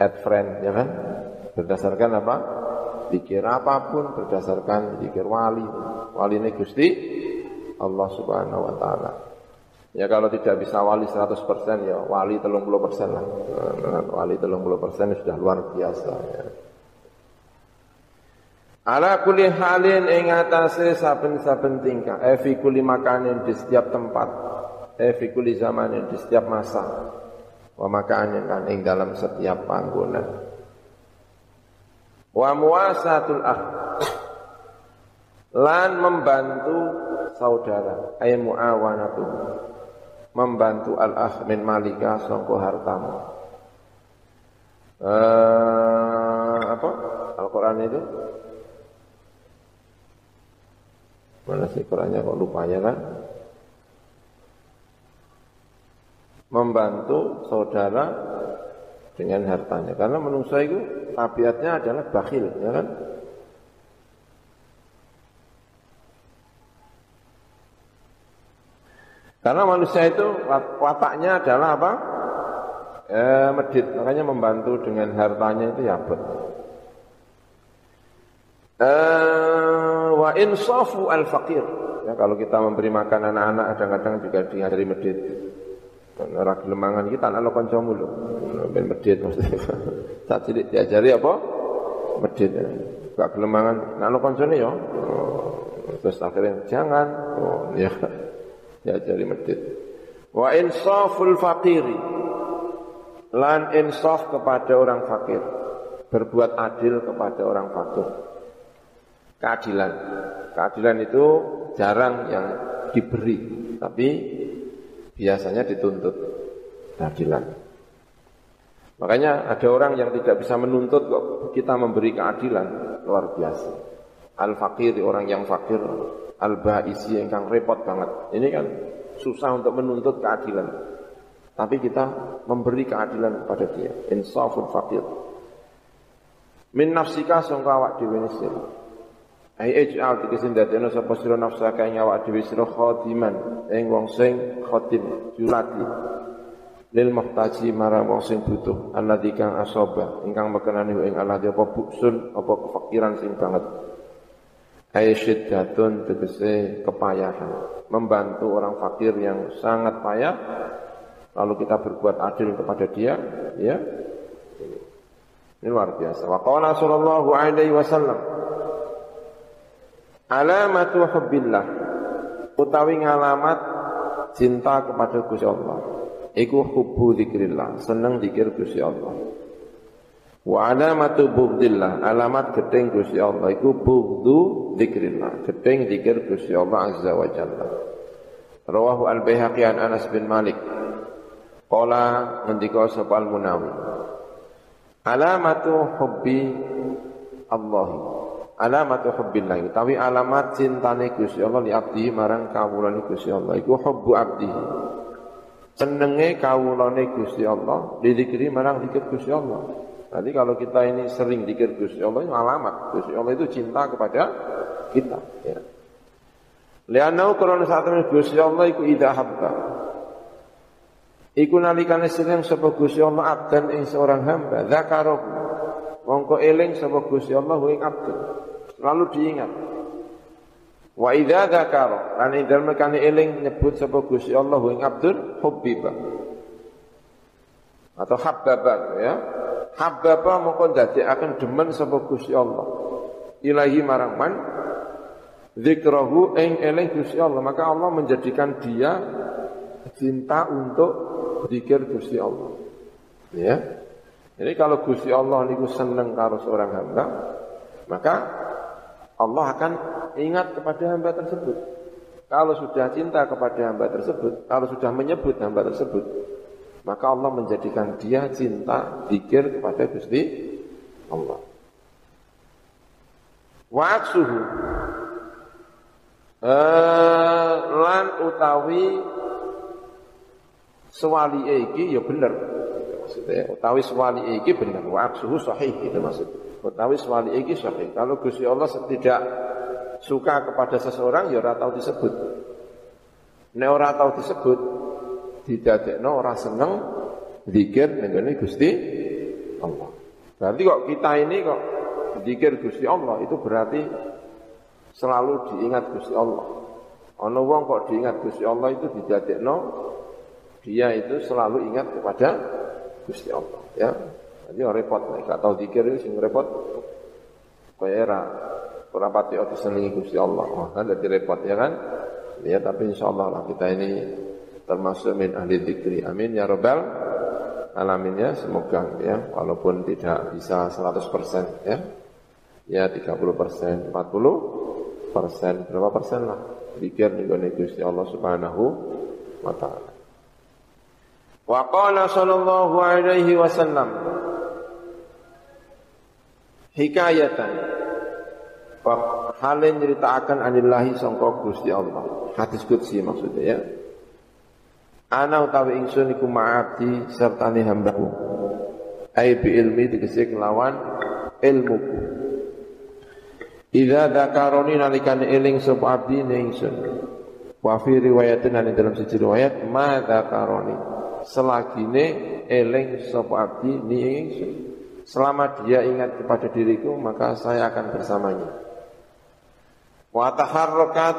Add friend ya kan? Berdasarkan apa? Zikir apa pun berdasarkan zikir wali. Wali ini Gusti Allah Subhanahu wa taala. Ya kalau tidak bisa wali 100% ya wali 30% lah. Wali 30% sudah luar biasa ya. Ala kulli halin ing atase saben-saben tingkah, e fi kulli makanin di setiap tempat, e fi kulli zamanin di setiap masa, wa makanin kan ing dalam setiap panggonan. Wa muasatul ah lan membantu saudara, ay muawanatu. Membantu al-akh min malika sangko hartamu. Uh, apa? Al-Quran itu Mana sih Qurannya kok lupa ya kan? Membantu saudara dengan hartanya. Karena manusia itu tabiatnya adalah bakhil, ya kan? Karena manusia itu wataknya adalah apa? Eh, medit, makanya membantu dengan hartanya itu ya betul. Uh, wa insafu al fakir. Ya, kalau kita memberi makan anak-anak kadang-kadang juga diajari medit. Ora gelemangan kita anak lo kancamu lho. Ben medit maksudnya. Saat cilik diajari apa? Medit. Gak gelemangan anak lo kancane ya. Terus akhirnya jangan. Oh, ya. Diajari medit. Wa insaful fakiri. Lan insaf kepada orang fakir. Berbuat adil kepada orang fakir keadilan. Keadilan itu jarang yang diberi, tapi biasanya dituntut keadilan. Makanya ada orang yang tidak bisa menuntut kok kita memberi keadilan luar biasa. Al fakir orang yang fakir, al baisi yang repot banget. Ini kan susah untuk menuntut keadilan. Tapi kita memberi keadilan kepada dia. Insaful fakir. Min nafsika sangka awak Ai ij'al dikesin dadekno sapa sira nafsaka ing awak dhewe sira khatiman ing wong sing khatim julati lil muhtaji marang wong sing butuh. Alladzi kang asaba ingkang mekenani ing alladzi apa buksun apa kefakiran sing banget. Ai syiddatun tegese kepayahan. Membantu orang fakir yang sangat payah. Lalu kita berbuat adil kepada dia ya. Ini luar biasa. Wa qala sallallahu alaihi wasallam Alamatu hubbillah utawi ngalamat cinta kepada Gusti Allah. Iku hubbu zikrillah, seneng zikir Gusti Allah. Wa alamatu bughdillah, alamat gedeng Gusti Allah iku bughdhu zikrillah, gedeng zikir Gusti Allah azza wa jalla. Rawahu al-Baihaqi an Anas bin Malik. Qala ngendika sapa al-Munawi. Alamatu hubbi Allah alamatu hubbillah tapi alamat cintane Gusti Allah li abdi marang kawulane Gusti Allah. Iku hubbu abdi senenge kawulane Gusti Allah didikiri marang dikir Gusti Allah. Nanti kalau kita ini sering dikir Gusti Allah itu alamat. Gusti Allah itu cinta kepada kita ya. Lianau karena saat ini Gusti Allah iku ida habba. Iku nalikane sering sapa Gusti Allah abdan ing seorang hamba. Zakarahu mongko eling sapa Gusti Allah ing abdan Selalu diingat. Wa idza dzakara lan indal mekane eling nyebut sapa Gusti Allah ing abdur hubbiba. Atau habbaba ya. Habbaba mongko akan demen sapa Gusti Allah. Ilahi marang man zikrahu ing eling Gusti Allah, maka Allah menjadikan dia cinta untuk zikir Gusti Allah. Ya. Jadi kalau Gusti Allah niku seneng karo seorang hamba, maka Allah akan ingat kepada hamba tersebut. Kalau sudah cinta kepada hamba tersebut, kalau sudah menyebut hamba tersebut, maka Allah menjadikan dia cinta, pikir kepada Gusti Allah. Wa aksuhu eh, lan utawi sewali iki ya bener. Maksudnya utawi sewali iki bener. Wa aksuhu sahih itu maksud. Utawi sewali iki sahih. Kalau Gusti Allah tidak suka kepada seseorang ya ora tau disebut. Nek ora tau disebut didadekno ora seneng zikir ning Gusti Allah. Berarti kok kita ini kok zikir Gusti Allah itu berarti selalu diingat Gusti Allah. Ono wong kok diingat Gusti Allah itu didadekno dia itu selalu ingat kepada Gusti Allah ya. Jadi repot nek gak tau zikir sing repot kaya era ora pati disenengi Gusti Allah. Wah, kan jadi repot ya kan? Ya tapi insyaallah lah kita ini termasuk min ahli dzikri. Amin ya rabbal alamin ya. Semoga ya walaupun tidak bisa 100% ya. Ya 30 persen, 40 persen, berapa persen lah. Zikir nih Gusti Allah Subhanahu wa taala. Wa qala alaihi wasallam hikayatan halin ceritakan anillahi sangka Gusti Allah. Hadis qudsi maksudnya ya. Ana utawi ingsun iku ma'abdi sertane hambaku. Ai bi ilmi tegese kelawan ilmuku. Idza dzakaroni nalikane eling sapa abdi ingsun. Wa fi riwayatin dalam siji riwayat ma dzakaroni. Selagine eling sapa abdi ni ingsun. Selama dia ingat kepada diriku maka saya akan bersamanya. Wa taharrakat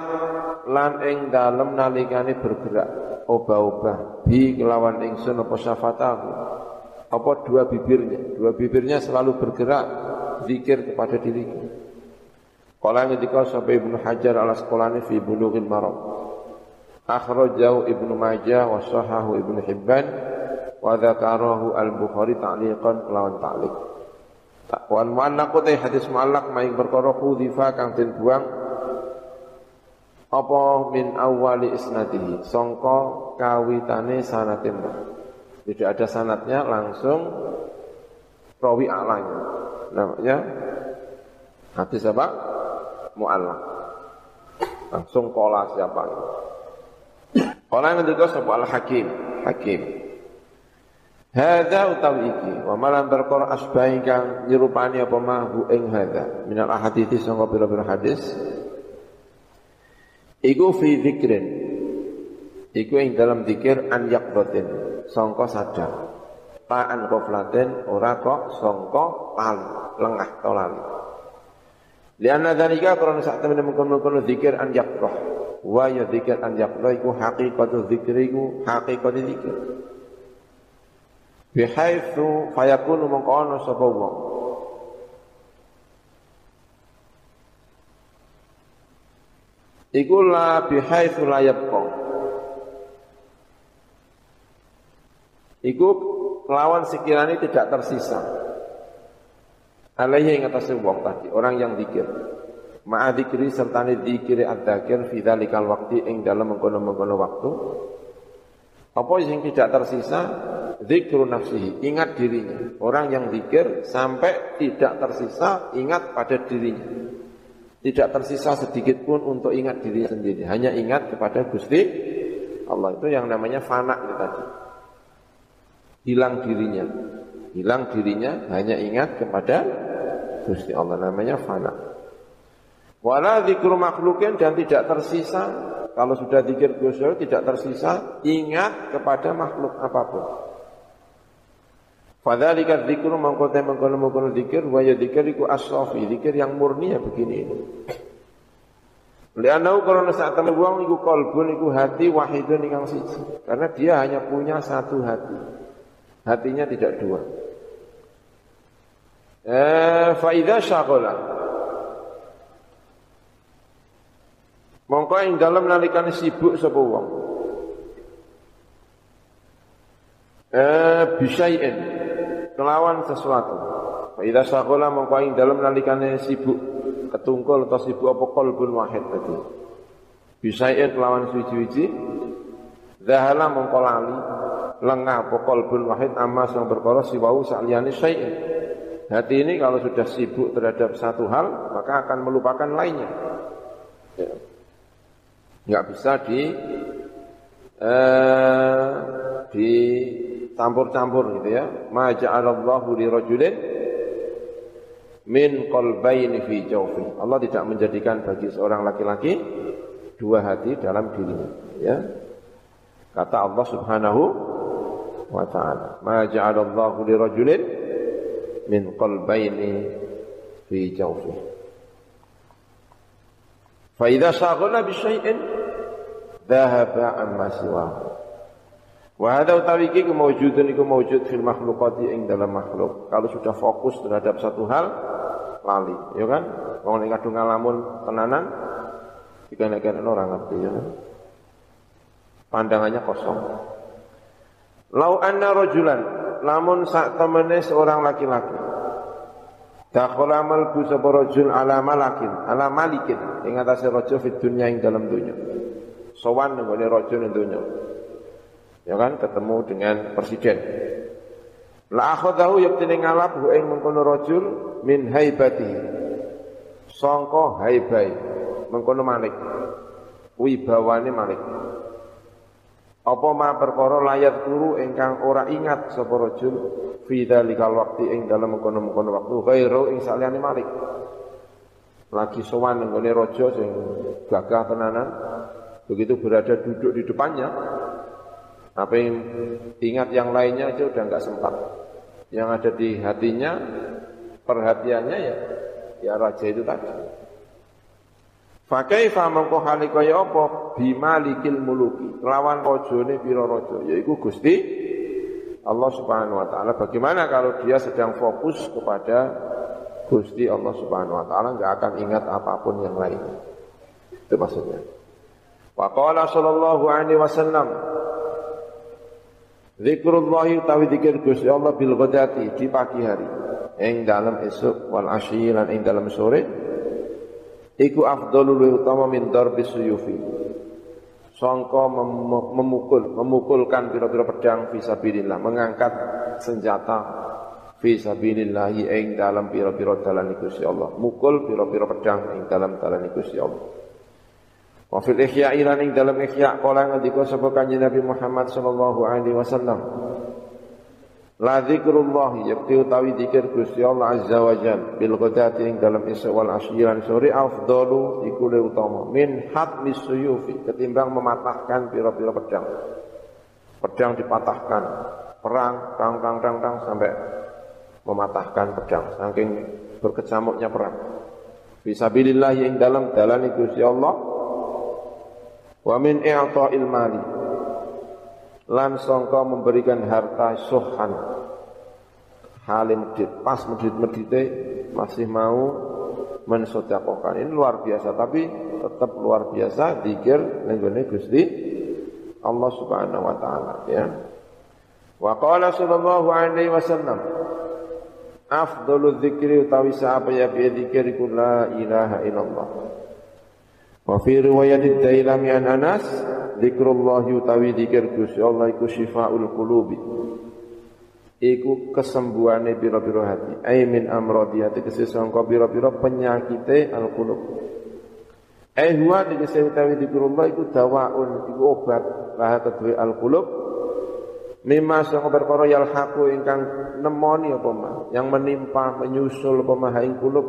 lan ing dalem nalikane bergerak obah-obah bi kelawan ingsun apa syafatahu. Apa dua bibirnya? Dua bibirnya selalu bergerak zikir kepada diriku. Kala ngendika sampai Ibnu Hajar al Asqalani fi Bulughil Maram. Akhrajahu Ibnu Majah wa sahahu Ibnu Hibban wa dzakarahu Al-Bukhari ta'liqan kelawan ta'liq. Wan mu'allaq hadis mu'allaq maing perkara khudifa kang den buang. Apa min awali isnadihi? Songko kawitane sanatin tidak ada sanatnya langsung rawi alanya. Namanya hadis apa? Mu'allak langsung kola siapa kola yang kedua sapa? Al hakim hakim Hada utawi iki wa malan perkara kang nyerupani apa mahu ing hada minal ahadithi sangka pira-pira hadis Iku fi zikrin. Iku yang dalam zikir an yakdotin. Songko sadar. Ta'an koflatin ora kok songko lali. Lengah atau lali. Lianna dhalika karena saat teman mengkono-kono zikir an yakdoh. Wa ya zikir an yakdoh iku hakikatu zikri iku hakikatu zikir. Bihaithu fayakunu mengkono sapa wong. Iku la bihaitsu. Iku lawan sekiranya tidak tersisa. Alaihi atas wong tadi, orang yang dikir. Ma'a dikiri serta dikiri ad-dakir fi dzalikal waqti ing dalam mengkono-mengkono waktu. Apa yang tidak tersisa? Zikru nafsihi, ingat dirinya. Orang yang dikir sampai tidak tersisa ingat pada dirinya. Tidak tersisa sedikit pun untuk ingat diri sendiri. Hanya ingat kepada Gusti Allah. Itu yang namanya fana itu tadi. Hilang dirinya. Hilang dirinya hanya ingat kepada Gusti Allah. Namanya fana. Wala zikru makhlukin dan tidak tersisa. Kalau sudah zikir Allah tidak tersisa. Ingat kepada makhluk apa pun. Fadzalika dzikru mangkote mengkono-mengkono dzikir wa ya dzikir iku as-safi, dzikir yang murni ya begini ini. Lianau karena saat temen wong iku kolbun iku hati wahidun ingkang siji. Karena dia hanya punya satu hati. Hatinya tidak dua. Eh, faida syagola. Mongko ing dalam nalikane sibuk sapa wong. Eh, bisain kelawan sesuatu. Fa idza syaghala mongko ing dalem nalikane sibuk ketungkul atau sibuk apa qalbun wahid tadi. Bisae kelawan suci-suci zahala mongko lali lengah apa qalbun wahid amma sang perkara siwau sakliyane syai'in. Hati ini kalau sudah sibuk terhadap satu hal, maka akan melupakan lainnya. Ya. Nggak bisa di eh, dicampur-campur gitu ya. Ma ja'alallahu li rajulin min qalbaini fi jawfi. Allah tidak menjadikan bagi seorang laki-laki dua hati dalam dirinya, ya. Kata Allah Subhanahu wa taala, "Ma ja'alallahu li rajulin min qalbaini fi jawfi." Fa idza shaghala bi syai'in dhahaba amma siwahu. Wa hadha utawi iki kemawujudun iku mawujud fil makhluqati ing dalam makhluk. Kalau sudah fokus terhadap satu hal lali, ya kan? Wong nek kadung ngalamun tenanan dikene-kene orang ngerti ya. Kan? Pandangannya kosong. Lau anna rajulan lamun sak temene seorang laki-laki Dakhala malbu sapa rajul ala malakin, ala malikin ing atase raja fid dunya ing dalam dunya. Sowan nggone raja ning dunya. Ya kan ketemu dengan presiden. La akhadahu yaktine ngalap hu ing mengkono rajul min haibati. Sangka haibai mengkono malik. Wibawane malik. Apa ma perkara layat turu ingkang ora ingat sapa rajul fi dalikal waqti ing dalem mengkono-mengkono waktu ghairu ing saliyane malik. Lagi sowan nggone raja sing gagah tenanan, begitu berada duduk di depannya, apa yang ingat yang lainnya aja udah nggak sempat. Yang ada di hatinya, perhatiannya ya ya raja itu tadi. Fakaifa mongko hale kaya apa bimalikil muluki lawan rajane pira raja yaiku Gusti Allah Subhanahu wa taala. Bagaimana kalau dia sedang fokus kepada Gusti Allah Subhanahu wa taala enggak akan ingat apa pun yang lain. Itu maksudnya. Wa qala sallallahu alaihi wasallam Zikrullahi utawi zikir Gusti Allah bil di pagi hari ing dalam esuk wal asyi lan ing dalam sore iku afdalul utama min darbi suyufi. Sangka mem memukul memukulkan pira-pira pedang fisabilillah mengangkat senjata fisabilillah ing dalam pira-pira dalan Gusti Allah. Mukul pira-pira pedang ing dalam dalan Gusti Allah. Wa fil ihya ing dalam ihya kala ngendika sapa kanjeng Nabi Muhammad sallallahu alaihi wasallam. La zikrullah yakti utawi zikir Gusti Allah azza wa jal bil ghadati ing dalam isya wal asyiran sore afdalu iku le utama min hatmis suyufi ketimbang mematahkan pira-pira pedang. Pedang dipatahkan, perang tang tang tang tang sampai mematahkan pedang saking berkecamuknya perang. Fisabilillah yang dalam dalan Gusti Allah Wa min i'ta'il mali lan sangka memberikan harta suhan. Halim medit pas medit-medite masih mau mensedekahkan ini luar biasa tapi tetap luar biasa dikir nenggone Gusti Allah Subhanahu wa taala ya. Wa qala sallallahu alaihi wasallam afdalu dzikri utawi apa ya bi dzikir la ilaha illallah Wa fi riwayat Dailami an Anas zikrullah utawi zikir Gusti Allah iku syifaul qulubi. Iku kesembuhane pira-pira hati. Ai min amradiyati kesesangka pira-pira penyakite al-qulub. Ai huwa dikese utawi zikrullah iku dawaun iku obat lah kedue al-qulub. Mimma sang perkara yalhaqu ingkang nemoni apa mah, yang menimpa menyusul apa mah ing kulub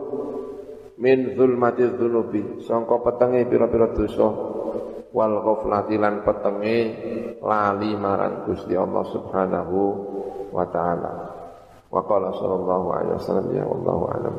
min zulmati dzunubi sangka petenge pira-pira dosa. Wal ghaflati lan petenge lali marang Gusti Allah Subhanahu wa taala. Wa qala sallallahu alaihi wasallam ya wallahu a'lam